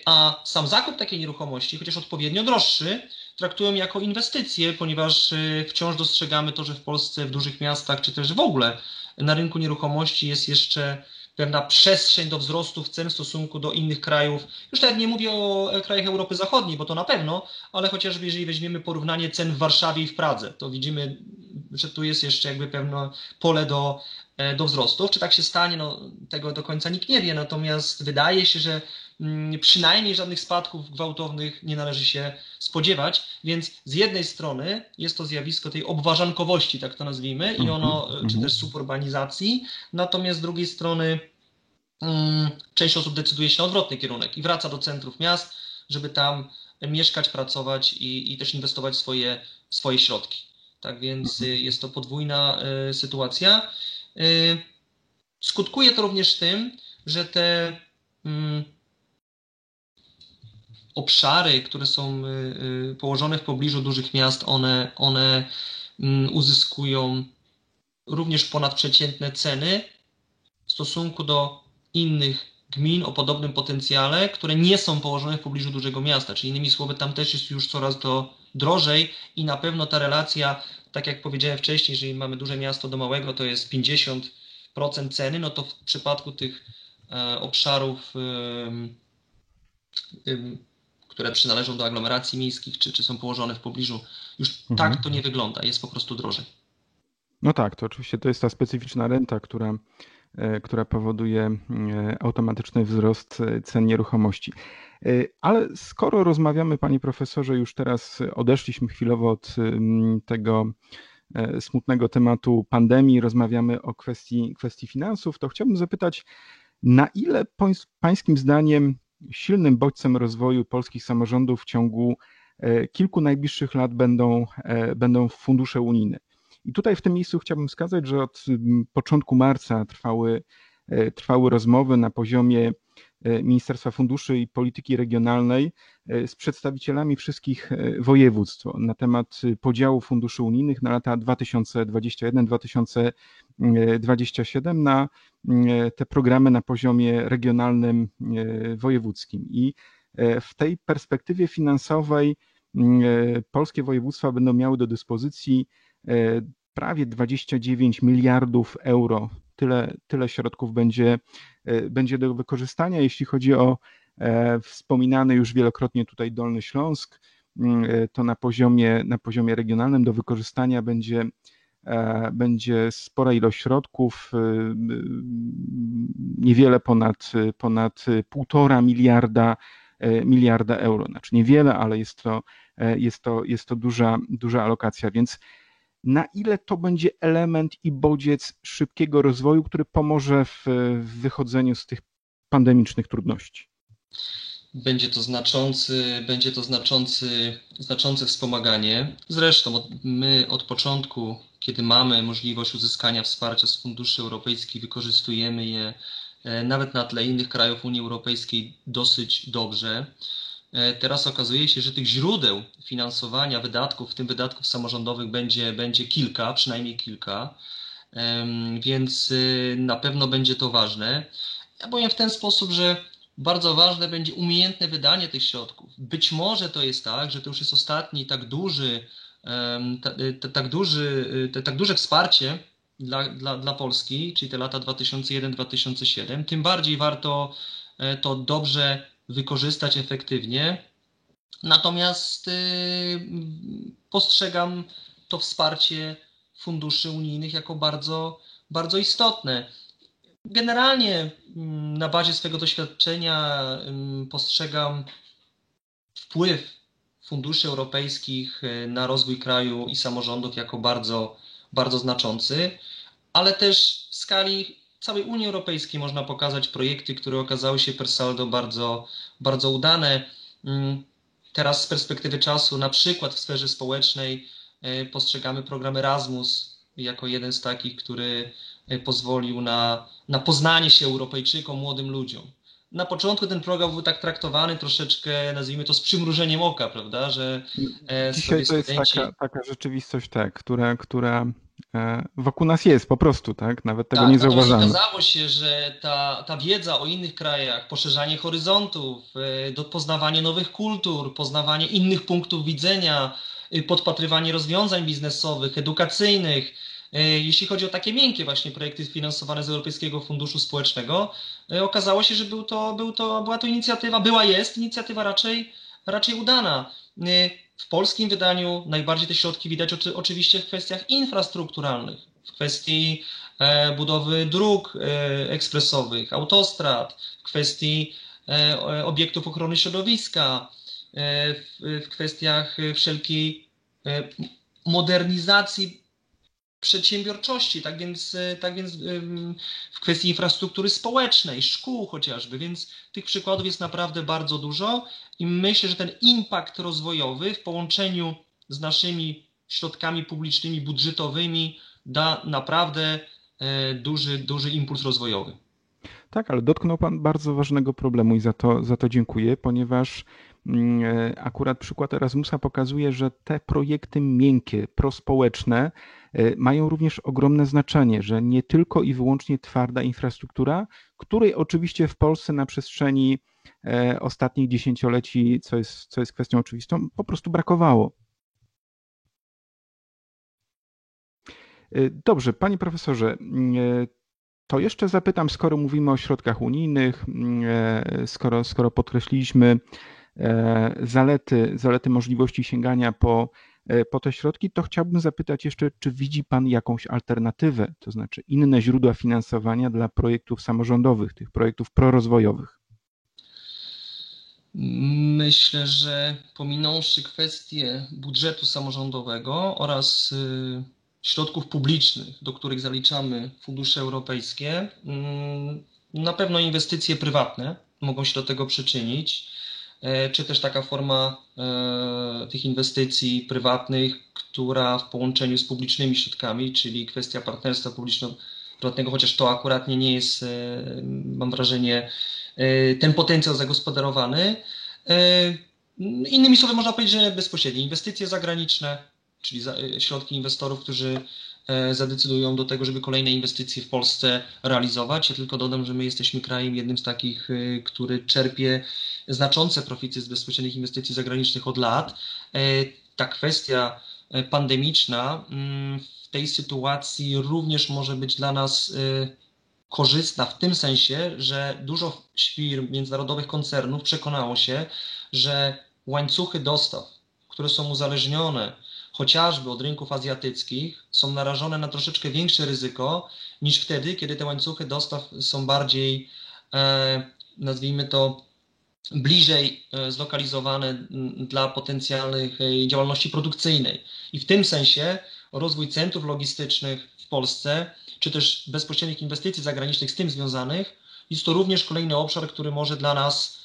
Speaker 2: a sam zakup takiej nieruchomości, chociaż odpowiednio droższy, traktują jako inwestycje, ponieważ y, wciąż dostrzegamy to, że w Polsce, w dużych miastach, czy też w ogóle na rynku nieruchomości jest jeszcze pewna przestrzeń do wzrostów cen w stosunku do innych krajów. Już nawet nie mówię o e, krajach Europy Zachodniej, bo to na pewno, ale chociażby jeżeli weźmiemy porównanie cen w Warszawie i w Pradze, to widzimy, że tu jest jeszcze jakby pewne pole do, e, do wzrostów. Czy tak się stanie, no, tego do końca nikt nie wie, natomiast wydaje się, że przynajmniej żadnych spadków gwałtownych nie należy się spodziewać, więc z jednej strony jest to zjawisko tej obważankowości, tak to nazwijmy, i mhm, ono, czy mhm. też suburbanizacji, natomiast z drugiej strony mm, część osób decyduje się na odwrotny kierunek i wraca do centrów miast, żeby tam mieszkać, pracować i, i też inwestować swoje, swoje środki. Tak więc mhm. jest to podwójna y, sytuacja. Y, skutkuje to również tym, że te y, obszary, które są y, y, położone w pobliżu dużych miast, one, one mm, uzyskują również ponadprzeciętne ceny w stosunku do innych gmin o podobnym potencjale, które nie są położone w pobliżu dużego miasta. Czyli innymi słowy, tam też jest już coraz to drożej i na pewno ta relacja, tak jak powiedziałem wcześniej, jeżeli mamy duże miasto do małego, to jest 50% ceny, no to w przypadku tych e, obszarów które przynależą do aglomeracji miejskich, czy, czy są położone w pobliżu, już mhm. tak to nie wygląda, jest po prostu drożej.
Speaker 1: No tak, to oczywiście to jest ta specyficzna renta, która, e, która powoduje e, automatyczny wzrost e, cen nieruchomości. Ale skoro rozmawiamy, panie profesorze, już teraz odeszliśmy chwilowo od tego smutnego tematu pandemii, rozmawiamy o kwestii, kwestii finansów, to chciałbym zapytać, na ile pańskim zdaniem silnym bodźcem rozwoju polskich samorządów w ciągu e, kilku najbliższych lat będą, e, będą fundusze unijne. I tutaj w tym miejscu chciałbym wskazać, że od początku marca trwały, e, trwały rozmowy na poziomie Ministerstwa Funduszy i Polityki Regionalnej z przedstawicielami wszystkich województw na temat podziału funduszy unijnych na lata 2021-2027 na te programy na poziomie regionalnym, wojewódzkim. I w tej perspektywie finansowej polskie województwa będą miały do dyspozycji prawie 29 miliardów euro. Tyle, tyle środków będzie, e, będzie do wykorzystania. Jeśli chodzi o e, wspominany już wielokrotnie tutaj Dolny Śląsk, mm, e, to na poziomie, na poziomie regionalnym do wykorzystania będzie, będzie spora ilość środków, niewiele ponad, ponad półtora miliarda, miliarda euro. Znaczy niewiele, ale jest to, jest to, jest to duża, duża alokacja, więc na ile to będzie element i bodziec szybkiego rozwoju, który pomoże w, wychodzeniu z tych pandemicznych trudności?
Speaker 2: Będzie to znaczący, będzie to znaczący, znaczące wspomaganie. Zresztą od, my od początku, kiedy mamy możliwość uzyskania wsparcia z funduszy europejskich, wykorzystujemy je e, nawet na tle innych krajów Unii Europejskiej dosyć dobrze. E, teraz okazuje się, że tych źródeł finansowania wydatków, w tym wydatków samorządowych, będzie, będzie kilka, przynajmniej kilka, więc y, na pewno będzie to ważne. Ja powiem w ten sposób, że bardzo ważne będzie umiejętne wydanie tych środków. Być może to jest tak, że to już jest ostatni tak duży, y, tak, duży, y, tak duże wsparcie dla, dla, dla Polski, czyli te lata 2001-2007. Tym bardziej warto e, to dobrze wykorzystać efektywnie. Natomiast y, postrzegam to wsparcie funduszy unijnych jako bardzo, bardzo istotne. Generalnie mm, na bazie swojego doświadczenia postrzegam wpływ funduszy europejskich y, na rozwój kraju i samorządów jako bardzo, bardzo znaczący, ale też w skali całej Unii Europejskiej można pokazać projekty, które okazały się per saldo bardzo, bardzo udane. Mm, teraz z perspektywy czasu, na przykład w sferze społecznej, e, postrzegamy program Erasmus jako jeden z takich, który e, pozwolił na, na poznanie się Europejczykom, młodym ludziom. Na początku ten program był tak traktowany troszeczkę, nazwijmy to z przymrużeniem oka, prawda, że
Speaker 1: e, Dzisiaj to jest studenci... taka, taka rzeczywistość, tak, która, która wokół nas jest po prostu, tak? Nawet tego tak, nie zauważamy.
Speaker 2: Okazało się, że ta, ta wiedza o innych krajach, poszerzanie horyzontów, e, poznawanie nowych kultur, poznawanie innych punktów widzenia, e, podpatrywanie rozwiązań biznesowych, edukacyjnych, jeśli chodzi o takie miękkie właśnie projekty finansowane z Europejskiego Funduszu Społecznego, okazało się, że był to, był to, była to inicjatywa, była, jest inicjatywa raczej, raczej udana. W polskim wydaniu najbardziej te środki widać oczywiście w kwestiach infrastrukturalnych, w kwestii e, budowy dróg e, ekspresowych, autostrad, w kwestii e, obiektów ochrony środowiska, w kwestiach wszelkiej modernizacji przedsiębiorczości, tak więc, tak więc w kwestii infrastruktury społecznej, szkół chociażby, więc tych przykładów jest naprawdę bardzo dużo i myślę, że ten impact rozwojowy w połączeniu z naszymi środkami publicznymi, budżetowymi da naprawdę e, duży, duży impuls rozwojowy.
Speaker 1: Tak, ale dotknął Pan bardzo ważnego problemu i za to, za to dziękuję, ponieważ mm, e, akurat przykład Erasmusa pokazuje, że te projekty miękkie, prospołeczne mają również ogromne znaczenie, że nie tylko i wyłącznie twarda infrastruktura, której oczywiście w Polsce na przestrzeni e, ostatnich dziesięcioleci, co jest, co jest kwestią oczywistą, po prostu brakowało. Dobrze, panie profesorze, mm, to jeszcze zapytam, skoro mówimy o środkach unijnych, mm, e, skoro, skoro podkreśliliśmy e, zalety, zalety możliwości sięgania po, e, po te środki, to chciałbym zapytać jeszcze, czy widzi Pan jakąś alternatywę, to znaczy inne źródła finansowania dla projektów samorządowych, tych projektów prorozwojowych?
Speaker 2: Myślę, że pominąwszy kwestię budżetu samorządowego oraz y, środków publicznych, do których zaliczamy fundusze europejskie, mm, na pewno inwestycje prywatne mogą się do tego przyczynić, e, czy też taka forma e, tych inwestycji prywatnych, która w połączeniu z publicznymi środkami, czyli kwestia partnerstwa prywatnego, chociaż to akurat nie jest, mam wrażenie, ten potencjał zagospodarowany. Innymi słowy można powiedzieć, że bezpośrednie inwestycje zagraniczne, czyli środki inwestorów, którzy E, zadecydują do tego, żeby kolejne inwestycje w Polsce realizować. Ja tylko dodam, że my jesteśmy krajem jednym z takich, e, który czerpie znaczące profity z bezpośrednich inwestycji zagranicznych od lat. E, ta kwestia pandemiczna mm, w tej sytuacji również może być dla nas korzystna w tym sensie, że dużo firm, międzynarodowych koncernów przekonało się, że łańcuchy dostaw, które są uzależnione chociażby od rynków azjatyckich, są narażone na troszeczkę większe ryzyko niż wtedy, kiedy te łańcuchy dostaw są bardziej, e, nazwijmy to, bliżej e, zlokalizowane dla potencjalnych e, działalności produkcyjnej. I w tym sensie rozwój centrów logistycznych w Polsce, czy też bezpośrednich inwestycji zagranicznych z tym związanych, jest to również kolejny obszar, który może dla nas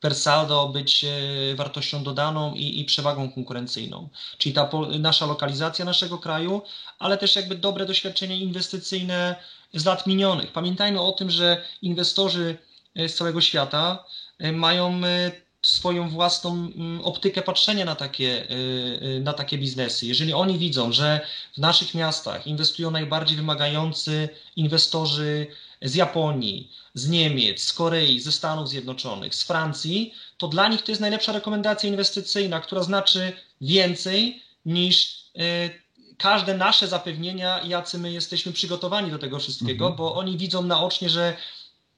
Speaker 2: per saldo być e, wartością dodaną i, i przewagą konkurencyjną. Czyli ta nasza lokalizacja naszego kraju, ale też jakby dobre doświadczenie inwestycyjne z lat minionych. Pamiętajmy o tym, że inwestorzy e, z całego świata e, mają swoją własną mm, optykę patrzenia na takie, na takie biznesy. Jeżeli oni widzą, że w naszych miastach inwestują najbardziej wymagający inwestorzy z Japonii, z Niemiec, z Korei, ze Stanów Zjednoczonych, z Francji, to dla nich to jest najlepsza rekomendacja inwestycyjna, która znaczy więcej niż y, każde nasze zapewnienia, jacy my jesteśmy przygotowani do tego wszystkiego, mhm. bo oni widzą naocznie, że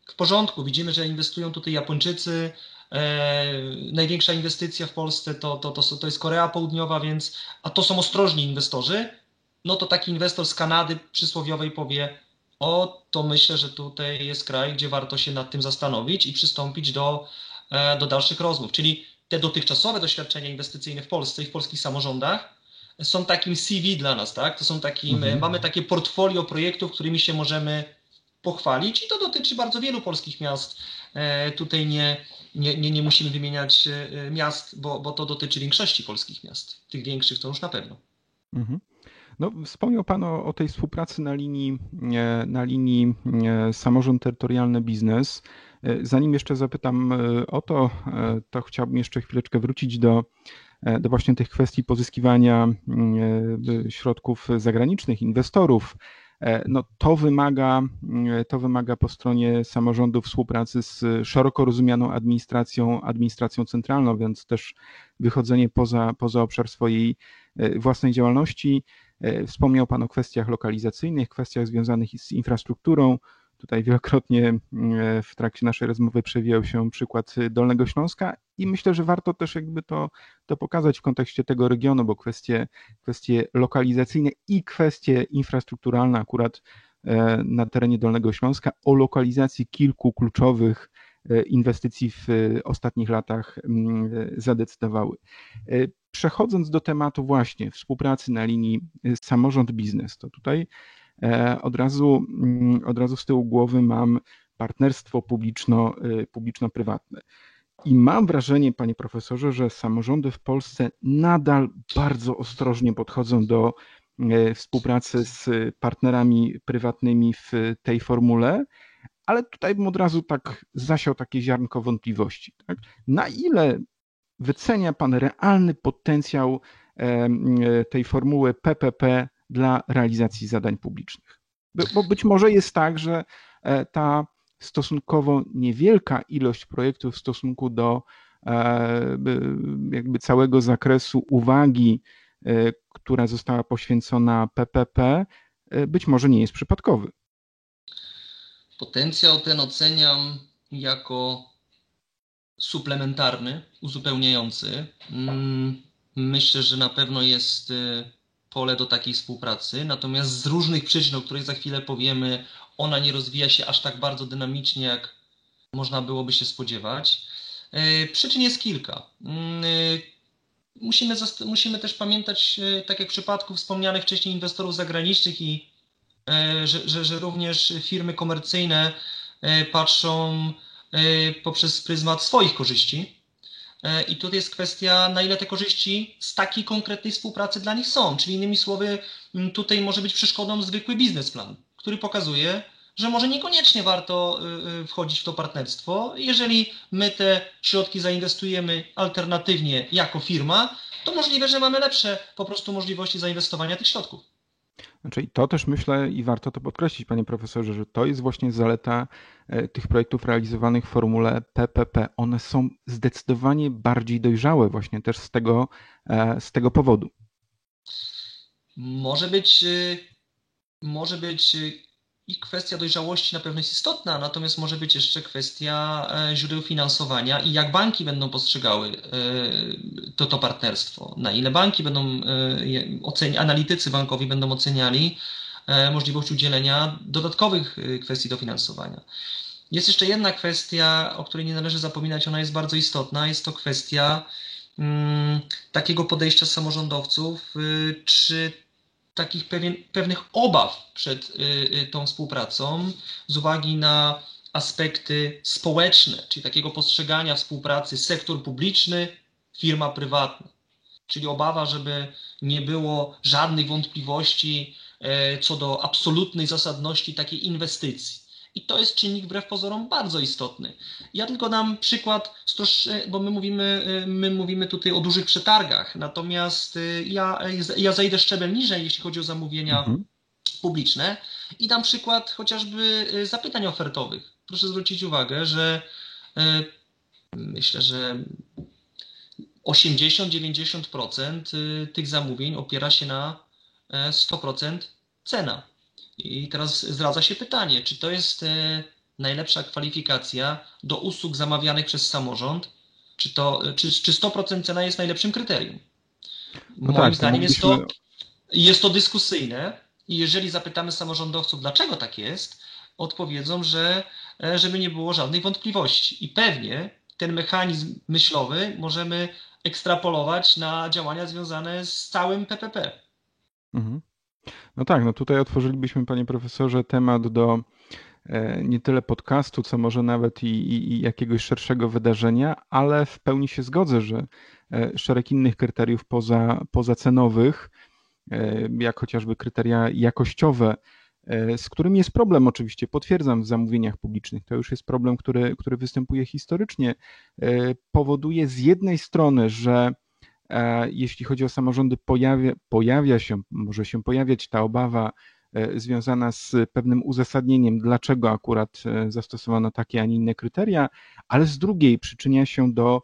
Speaker 2: w porządku, widzimy, że inwestują tutaj Japończycy, e, największa inwestycja w Polsce to, to, to, to jest Korea Południowa, więc, a to są ostrożni inwestorzy, no to taki inwestor z Kanady przysłowiowej powie, o, to myślę, że tutaj jest kraj, gdzie warto się nad tym zastanowić i przystąpić do, e, do dalszych rozmów. Czyli te dotychczasowe doświadczenia inwestycyjne w Polsce i w polskich samorządach są takim CV dla nas, tak? To są takim, mhm. mamy takie portfolio projektów, którymi się możemy pochwalić i to dotyczy bardzo wielu polskich miast. E, tutaj nie, nie, nie, nie musimy wymieniać e, miast, bo, bo to dotyczy większości polskich miast. Tych większych to już na pewno. Mhm.
Speaker 1: No, wspomniał Pan o, o, tej współpracy na linii, e, na linii e, samorząd terytorialny biznes. E, zanim jeszcze zapytam o to, to chciałbym jeszcze chwileczkę wrócić do, do właśnie tych kwestii pozyskiwania środków zagranicznych, inwestorów. No, to, wymaga, to wymaga po stronie samorządu współpracy z szeroko rozumianą administracją, administracją centralną, więc też wychodzenie poza, poza obszar swojej własnej działalności. E, wspomniał Pan o kwestiach lokalizacyjnych, kwestiach związanych z infrastrukturą. Tutaj wielokrotnie mm, e, w trakcie naszej rozmowy przewijał się przykład Dolnego Śląska i myślę, że warto też jakby to, to pokazać w kontekście tego regionu, bo kwestie, kwestie lokalizacyjne i kwestie infrastrukturalne akurat e, na terenie Dolnego Śląska o lokalizacji kilku kluczowych inwestycji w ostatnich latach mm, zadecydowały. Przechodząc do tematu właśnie współpracy na linii y, samorząd-biznes, to tutaj e, od razu, mm, od razu z tyłu głowy mam partnerstwo publiczno, y, publiczno-prywatne. I mam wrażenie, panie profesorze, że samorządy w Polsce nadal bardzo ostrożnie podchodzą do e, współpracy z partnerami prywatnymi w tej formule, ale tutaj bym od razu tak zasiał takie ziarnko wątpliwości. Tak? Na ile wycenia Pan realny potencjał tej formuły PPP dla realizacji zadań publicznych? Bo być może jest tak, że e, ta stosunkowo niewielka ilość projektów w stosunku do e, jakby całego zakresu uwagi, e, która została poświęcona PPP, być może nie jest przypadkowy.
Speaker 2: Potencjał ten oceniam jako suplementarny, uzupełniający. Mm, myślę, że na pewno jest y, pole do takiej współpracy, natomiast z różnych przyczyn, o których za chwilę powiemy, ona nie rozwija się aż tak bardzo dynamicznie, jak można byłoby się spodziewać. Y, przyczyn jest kilka. Mm, y, musimy, musimy też pamiętać, tak jak w przypadku wspomnianych wcześniej inwestorów zagranicznych i że, że, że również firmy komercyjne patrzą poprzez pryzmat swoich korzyści. E, I tutaj jest kwestia, na ile te korzyści z takiej konkretnej współpracy dla nich są. Czyli innymi słowy, tutaj może być przeszkodą zwykły biznesplan, który pokazuje, że może niekoniecznie warto wchodzić w to partnerstwo. Jeżeli my te środki zainwestujemy alternatywnie jako firma, to możliwe, że mamy lepsze po prostu możliwości zainwestowania tych środków.
Speaker 1: Znaczy, to też myślę i warto to podkreślić, panie profesorze, że to jest właśnie zaleta e, tych projektów realizowanych w formule PPP. One są zdecydowanie bardziej dojrzałe właśnie też z tego, e, z tego powodu.
Speaker 2: Może być, y, może być i kwestia dojrzałości na pewno jest istotna, natomiast może być jeszcze kwestia e, źródeł finansowania i jak banki będą postrzegały e, to, to partnerstwo. Na ile banki będą, e, analitycy bankowi będą oceniali możliwość udzielenia dodatkowych kwestii dofinansowania. Jest jeszcze jedna kwestia, o której nie należy zapominać, ona jest bardzo istotna, jest to kwestia mm, takiego podejścia samorządowców, czy takich pewien, pewnych obaw przed y, y, tą współpracą z uwagi na aspekty społeczne, czyli takiego postrzegania współpracy sektor publiczny, firma prywatna. Czyli obawa, żeby nie było żadnych wątpliwości e, co do absolutnej zasadności takiej inwestycji. I to jest czynnik wbrew pozorom bardzo istotny. Ja tylko dam przykład, bo my mówimy, my mówimy tutaj o dużych przetargach, natomiast y, ja, ja zejdę szczebel niżej, jeśli chodzi o zamówienia mhm. publiczne i dam przykład chociażby y, zapytań ofertowych. Proszę zwrócić uwagę, że y, myślę, że 80-90% tych zamówień opiera się na 100% cena. I teraz zdradza się pytanie, czy to jest e, najlepsza kwalifikacja do usług zamawianych przez samorząd? Czy, to, czy, czy 100% cena jest najlepszym kryterium? No Moim tak, zdaniem jest, to, jest to dyskusyjne i jeżeli zapytamy samorządowców, dlaczego tak jest, odpowiedzą, że e, żeby nie było żadnych wątpliwości. I pewnie ten mechanizm myślowy możemy ekstrapolować na działania związane z całym PPP. Mhm.
Speaker 1: No tak, no tutaj otworzylibyśmy, panie profesorze, temat do e, nie tyle podcastu, co może nawet i, i, i, jakiegoś szerszego wydarzenia, ale w pełni się zgodzę, że e, szereg innych kryteriów poza, pozacenowych, e, jak chociażby kryteria jakościowe, z którym jest problem oczywiście, potwierdzam w zamówieniach publicznych, to już jest problem, który, który występuje historycznie, powoduje z jednej strony, że jeśli chodzi o samorządy, pojawia, pojawia się, może się pojawiać ta obawa e, związana z pewnym uzasadnieniem, dlaczego akurat e, zastosowano takie, a nie inne kryteria, ale z drugiej przyczynia się do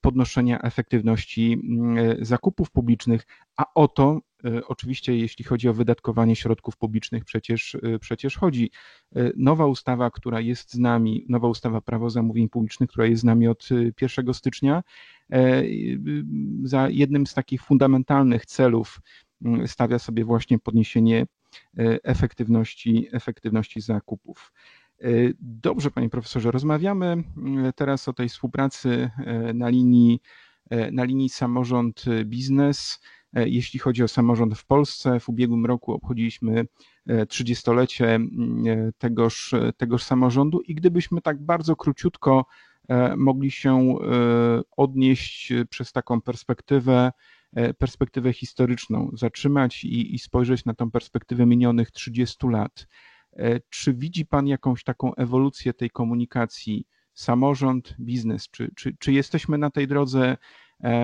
Speaker 1: podnoszenia efektywności mm, zakupów publicznych, a o to oczywiście, jeśli chodzi o wydatkowanie środków publicznych, przecież, przecież chodzi. Nowa ustawa, która jest z nami, nowa ustawa Prawo Zamówień Publicznych, która jest z nami od 1 stycznia, za jednym z takich fundamentalnych celów stawia sobie właśnie podniesienie efektywności, efektywności zakupów. E, dobrze, panie profesorze, rozmawiamy mm, teraz o tej współpracy na linii, na linii samorząd-biznes. Jeśli chodzi o samorząd w Polsce, w ubiegłym roku obchodziliśmy 30-lecie mm, tegoż, tegoż samorządu i gdybyśmy tak bardzo króciutko E, mogli się e, odnieść przez taką perspektywę, e, perspektywę historyczną, zatrzymać i, i spojrzeć na tą perspektywę minionych 30 lat. Czy widzi Pan jakąś taką ewolucję tej komunikacji samorząd, biznes? Czy, czy, czy jesteśmy na tej drodze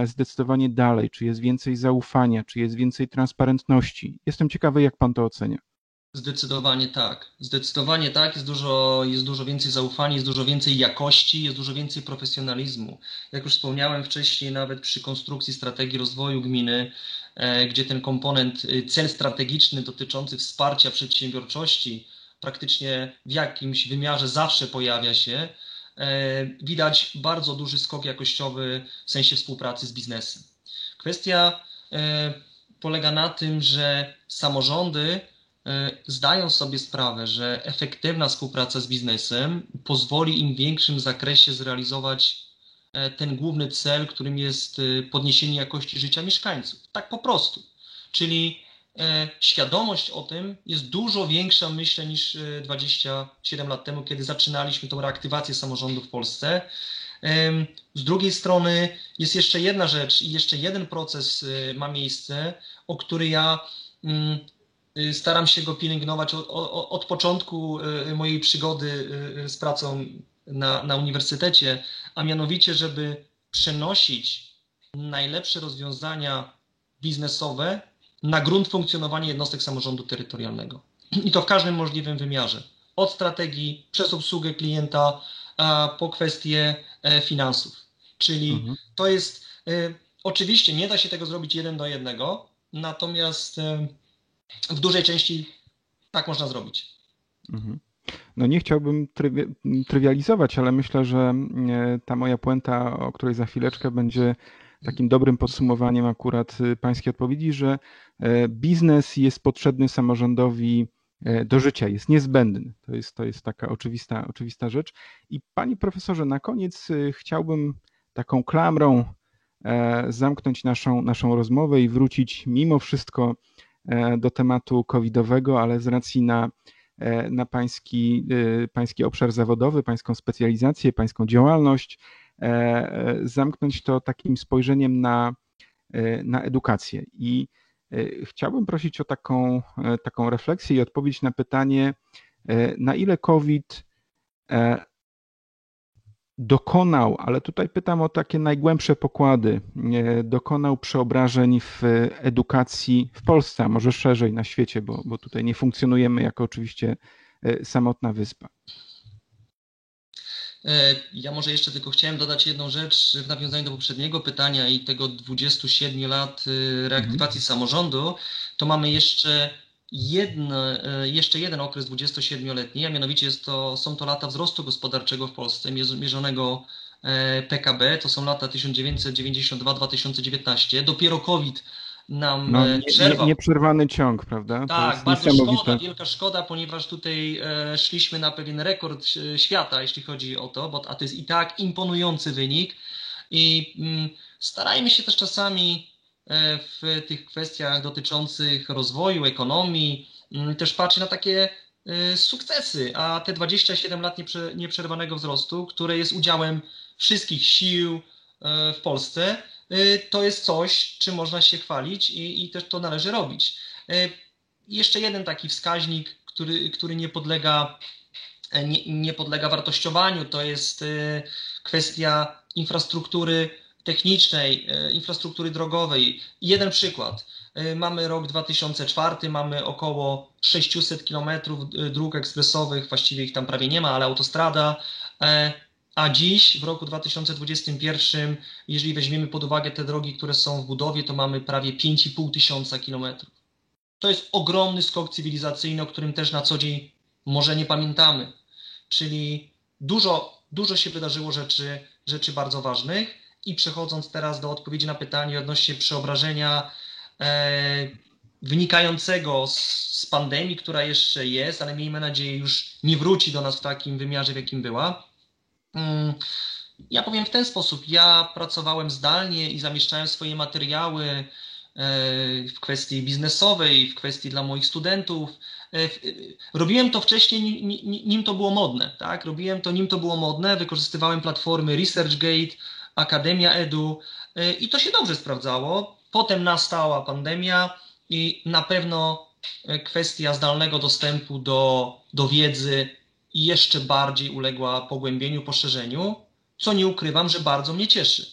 Speaker 1: zdecydowanie dalej? Czy jest więcej zaufania? Czy jest więcej transparentności? Jestem ciekawy, jak Pan to ocenia.
Speaker 2: Zdecydowanie tak. Zdecydowanie tak. Jest dużo, jest dużo więcej zaufania, jest dużo więcej jakości, jest dużo więcej profesjonalizmu. Jak już wspomniałem wcześniej, nawet przy konstrukcji strategii rozwoju gminy, e, gdzie ten komponent, y, cel strategiczny dotyczący wsparcia przedsiębiorczości praktycznie w jakimś wymiarze zawsze pojawia się, e, widać bardzo duży skok jakościowy w sensie współpracy z biznesem. Kwestia e, polega na tym, że samorządy E, zdają sobie sprawę, że efektywna współpraca z biznesem pozwoli im w większym zakresie zrealizować ten główny cel, którym jest podniesienie jakości życia mieszkańców. Tak po prostu. Czyli świadomość o tym jest dużo większa, myślę, niż 27 lat temu, kiedy zaczynaliśmy tą reaktywację samorządu w Polsce. Z drugiej strony jest jeszcze jedna rzecz i jeszcze jeden proces ma miejsce, o który ja mm, staram się go pielęgnować od, od, początku mojej przygody z pracą na, na uniwersytecie, a mianowicie, żeby przenosić najlepsze rozwiązania biznesowe na grunt funkcjonowania jednostek samorządu terytorialnego. I to w każdym możliwym wymiarze. Od strategii, przez obsługę klienta, po kwestie e, finansów. Czyli mhm. to jest, e, oczywiście nie da się tego zrobić jeden do jednego, natomiast e, w dużej części tak można zrobić.
Speaker 1: Mhm. No nie chciałbym trywi trywializować, ale myślę, że ta moja puenta, o której za chwileczkę będzie takim dobrym podsumowaniem akurat pańskiej odpowiedzi, że biznes jest potrzebny samorządowi do życia, jest niezbędny. To jest, to jest taka oczywista, oczywista rzecz. I panie profesorze, na koniec chciałbym taką klamrą zamknąć naszą, naszą rozmowę i wrócić mimo wszystko do tematu covidowego, ale z racji na E, na pański, e, pański obszar zawodowy, pańską specjalizację, pańską działalność, e, zamknąć to takim spojrzeniem na, na edukację. I chciałbym prosić o taką, taką refleksję i odpowiedź na pytanie, na ile COVID dokonał, ale tutaj pytam o takie najgłębsze pokłady, dokonał przeobrażeń w edukacji w Polsce, a może szerzej na świecie, bo, bo tutaj nie funkcjonujemy jako oczywiście e, samotna wyspa.
Speaker 2: E, ja może jeszcze tylko chciałem dodać jedną rzecz w nawiązaniu do poprzedniego pytania i tego 27 lat e, reaktywacji mhm. samorządu, to mamy jeszcze jedno, e, jeszcze jeden okres 27-letni, a mianowicie jest to, są to lata wzrostu gospodarczego w Polsce, mierzonego PKB, to są lata 1992-2019. Dopiero COVID nam no,
Speaker 1: e, przerwał. Nie, nieprzerwany ciąg, prawda?
Speaker 2: Tak, bardzo szkoda, wielka szkoda, ponieważ tutaj e, szliśmy na pewien rekord świata, jeśli chodzi o to, bo, a to jest i tak imponujący wynik. I mm, starajmy się też czasami E, w tych kwestiach dotyczących rozwoju, ekonomii, mm, też patrzy na takie e, sukcesy, a te 27 lat nieprzerwanego wzrostu, które jest udziałem wszystkich sił e, w Polsce, to jest coś, czym można się chwalić i, i też to należy robić. Jeszcze jeden taki wskaźnik, który, który nie podlega nie, nie podlega wartościowaniu, to jest kwestia infrastruktury technicznej, e, infrastruktury drogowej. Jeden przykład. E, mamy rok 2004, mamy około 600 km e, dróg ekspresowych, właściwie ich tam prawie nie ma, ale autostrada. A dziś, w roku 2021, jeżeli weźmiemy pod uwagę te drogi, które są w budowie, to mamy prawie 5,5 tysiąca kilometrów. To jest ogromny skok cywilizacyjny, o którym też na co dzień może nie pamiętamy. Czyli dużo, dużo się wydarzyło rzeczy, rzeczy bardzo ważnych. I przechodząc teraz do odpowiedzi na pytanie odnośnie przeobrażenia e, wynikającego z, z, pandemii, która jeszcze jest, ale miejmy nadzieję już nie wróci do nas w takim wymiarze, w jakim była. Mm, ja powiem w ten sposób. Ja pracowałem zdalnie i zamieszczałem swoje materiały e, w kwestii biznesowej, w kwestii dla moich studentów. E, robiłem to wcześniej, nim to było modne. Tak? Robiłem to, nim to było modne. Wykorzystywałem platformy ResearchGate, Akademia Edu i to się dobrze sprawdzało. Potem nastała pandemia i na pewno kwestia zdalnego dostępu do, do wiedzy jeszcze bardziej uległa pogłębieniu, poszerzeniu, co nie ukrywam, że bardzo mnie cieszy,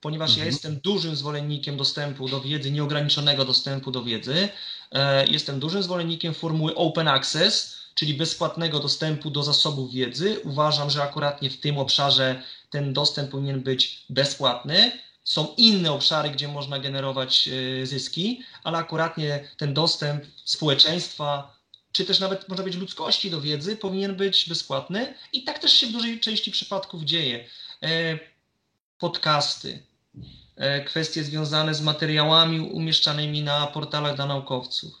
Speaker 2: ponieważ mhm. ja jestem dużym zwolennikiem dostępu do wiedzy, nieograniczonego dostępu do wiedzy. E, jestem dużym zwolennikiem formuły open access, czyli bezpłatnego dostępu do zasobów wiedzy. Uważam, że akuratnie w tym obszarze ten dostęp powinien być bezpłatny. Są inne obszary, gdzie można generować e, zyski, ale akuratnie ten dostęp społeczeństwa, czy też nawet można być ludzkości do wiedzy, powinien być bezpłatny i tak też się w dużej części przypadków dzieje. E, podcasty, e, kwestie związane z materiałami umieszczanymi na portalach dla naukowców,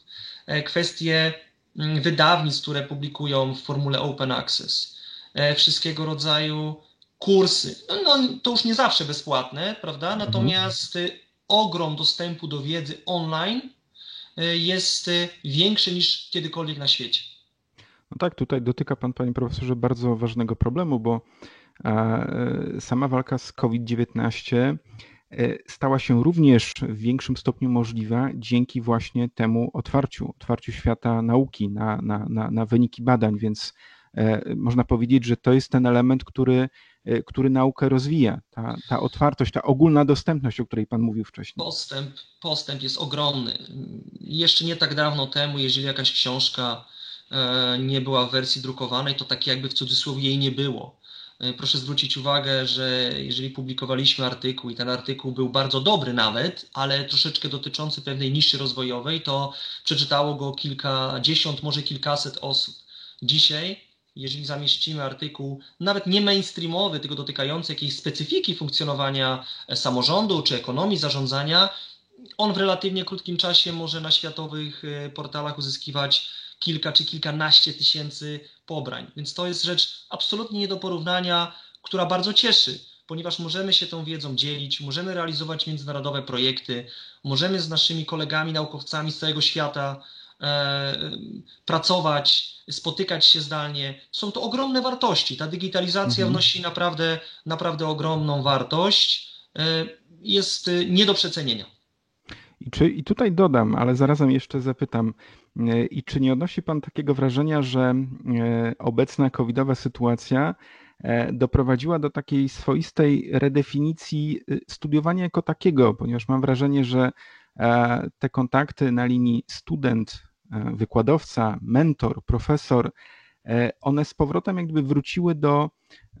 Speaker 2: kwestie mm, wydawnictw, które publikują w formule open access, wszystkiego rodzaju kursy. No, no, to już nie zawsze bezpłatne, prawda? Mhm. Natomiast mhm. ogrom dostępu do wiedzy online jest y, większy niż kiedykolwiek na świecie.
Speaker 1: No tak, tutaj dotyka Pan, Panie Profesorze, bardzo ważnego problemu, bo sama walka z COVID-19 stała się również w większym stopniu możliwa dzięki właśnie temu otwarciu, otwarciu świata nauki na, na, na, na wyniki badań, więc można powiedzieć, że to jest ten element, który który naukę rozwija. Ta, ta otwartość, ta ogólna dostępność, o której Pan mówił wcześniej.
Speaker 2: Postęp, postęp jest ogromny. Jeszcze nie tak dawno temu, jeżeli jakaś książka e, nie była w wersji drukowanej, to tak jakby w cudzysłowie jej nie było. E, proszę zwrócić uwagę, że jeżeli publikowaliśmy artykuł i ten artykuł był bardzo dobry nawet, ale troszeczkę dotyczący pewnej niszy rozwojowej, to przeczytało go kilkadziesiąt, może kilkaset osób. Dzisiaj jeżeli zamieścimy artykuł nawet nie mainstreamowy, tylko dotykający jakiejś specyfiki funkcjonowania e, samorządu czy ekonomii zarządzania, on w relatywnie krótkim czasie może na światowych e, portalach uzyskiwać kilka czy kilkanaście tysięcy pobrań. Więc to jest rzecz absolutnie nie do porównania, która bardzo cieszy, ponieważ możemy się tą wiedzą dzielić, możemy realizować międzynarodowe projekty, możemy z naszymi kolegami, naukowcami z całego świata pracować, spotykać się zdalnie. Są to ogromne wartości. Ta digitalizacja mhm. wnosi naprawdę, naprawdę ogromną wartość. E, jest e, nie do przecenienia.
Speaker 1: I, czy, I tutaj dodam, ale zarazem jeszcze zapytam, i czy nie odnosi Pan takiego wrażenia, że obecna covidowa sytuacja doprowadziła do takiej swoistej redefinicji studiowania jako takiego, ponieważ mam wrażenie, że te kontakty na linii student E, wykładowca, mentor, profesor, e, one z powrotem jakby wróciły do,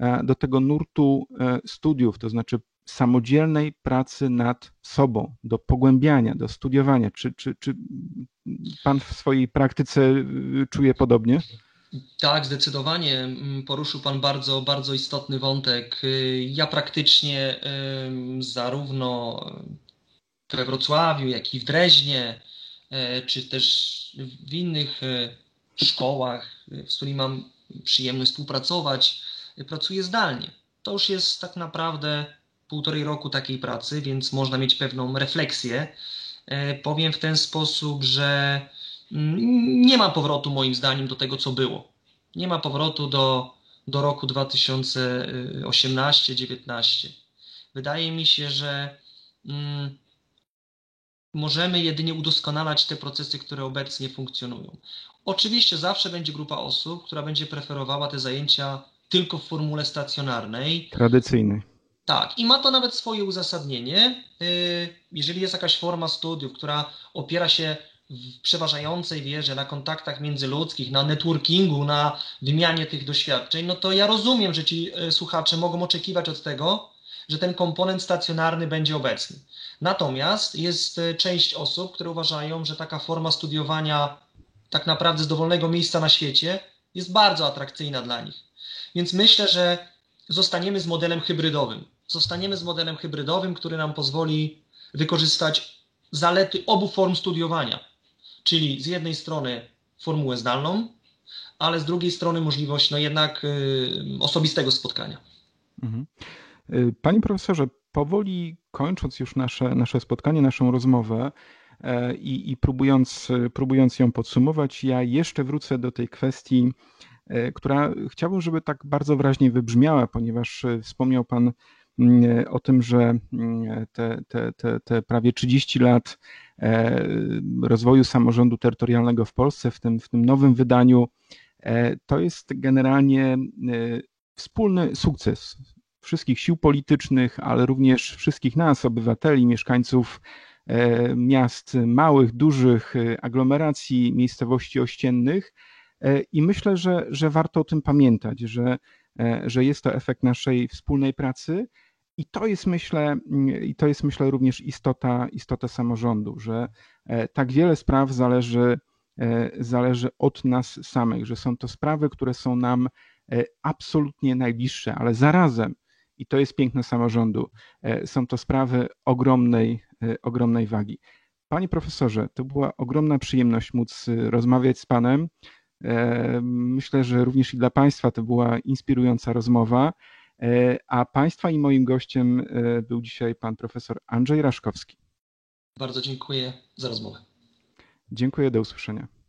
Speaker 1: e, do tego nurtu studiów, to znaczy samodzielnej pracy nad sobą, do pogłębiania, do studiowania. Czy, czy, czy pan w swojej praktyce czuje podobnie?
Speaker 2: Tak, zdecydowanie. Mm, poruszył Pan bardzo, bardzo istotny wątek. Ja praktycznie zarówno we Wrocławiu, jak i w Dreźnie, E, czy też w innych e, szkołach, e, z którymi mam przyjemność współpracować, pracuję zdalnie. To już jest tak naprawdę półtorej roku takiej pracy, więc można mieć pewną refleksję. Powiem w ten sposób, że mm, nie ma powrotu moim zdaniem do tego, co było. Nie ma powrotu do, do roku 2018-19. Wydaje mi się, że mm, możemy jedynie udoskonalać te procesy, które obecnie funkcjonują. Oczywiście zawsze będzie grupa osób, która będzie preferowała te zajęcia tylko w formule stacjonarnej.
Speaker 1: Tradycyjnej.
Speaker 2: Tak, i ma to nawet swoje uzasadnienie. Y, jeżeli jest jakaś forma studiów, która opiera się w przeważającej wierze na kontaktach międzyludzkich, na networkingu, na wymianie tych doświadczeń, no to ja rozumiem, że ci y, słuchacze mogą oczekiwać od tego, że ten komponent stacjonarny będzie obecny. Natomiast jest e, część osób, które uważają, że taka forma studiowania tak naprawdę z dowolnego miejsca na świecie jest bardzo atrakcyjna dla nich. Więc myślę, że zostaniemy z modelem hybrydowym. Zostaniemy z modelem hybrydowym, który nam pozwoli wykorzystać zalety obu form studiowania, czyli z jednej strony formułę zdalną, ale z drugiej strony możliwość no jednak y, osobistego spotkania. Mhm.
Speaker 1: Y, panie profesorze, powoli kończąc już nasze, nasze spotkanie, naszą rozmowę e, i, i próbując, próbując ją podsumować, ja jeszcze wrócę do tej kwestii, e, która chciałbym, żeby tak bardzo wyraźnie wybrzmiała, ponieważ e, wspomniał Pan mm, o tym, że mm, te, te, te, te prawie 30 lat rozwoju samorządu terytorialnego w Polsce, w tym, w tym nowym wydaniu, to jest generalnie wspólny sukces wszystkich sił politycznych, ale również wszystkich nas, obywateli, mieszkańców e, miast małych, dużych, e, aglomeracji, miejscowości ościennych. E, I myślę, że, że warto o tym pamiętać, że, że jest to efekt naszej wspólnej pracy. I to jest, myślę, i to jest, myślę, również istota, istota samorządu, że tak wiele spraw zależy, zależy od nas samych, że są to sprawy, które są nam absolutnie najbliższe, ale zarazem i to jest piękne samorządu. E, są to sprawy ogromnej, e, ogromnej wagi. Panie profesorze, to była ogromna przyjemność móc e, rozmawiać z Panem. Myślę, że również i dla Państwa to była inspirująca rozmowa. A Państwa i moim gościem był dzisiaj Pan profesor Andrzej Raszkowski.
Speaker 2: Bardzo dziękuję za rozmowę.
Speaker 1: Dziękuję, do usłyszenia.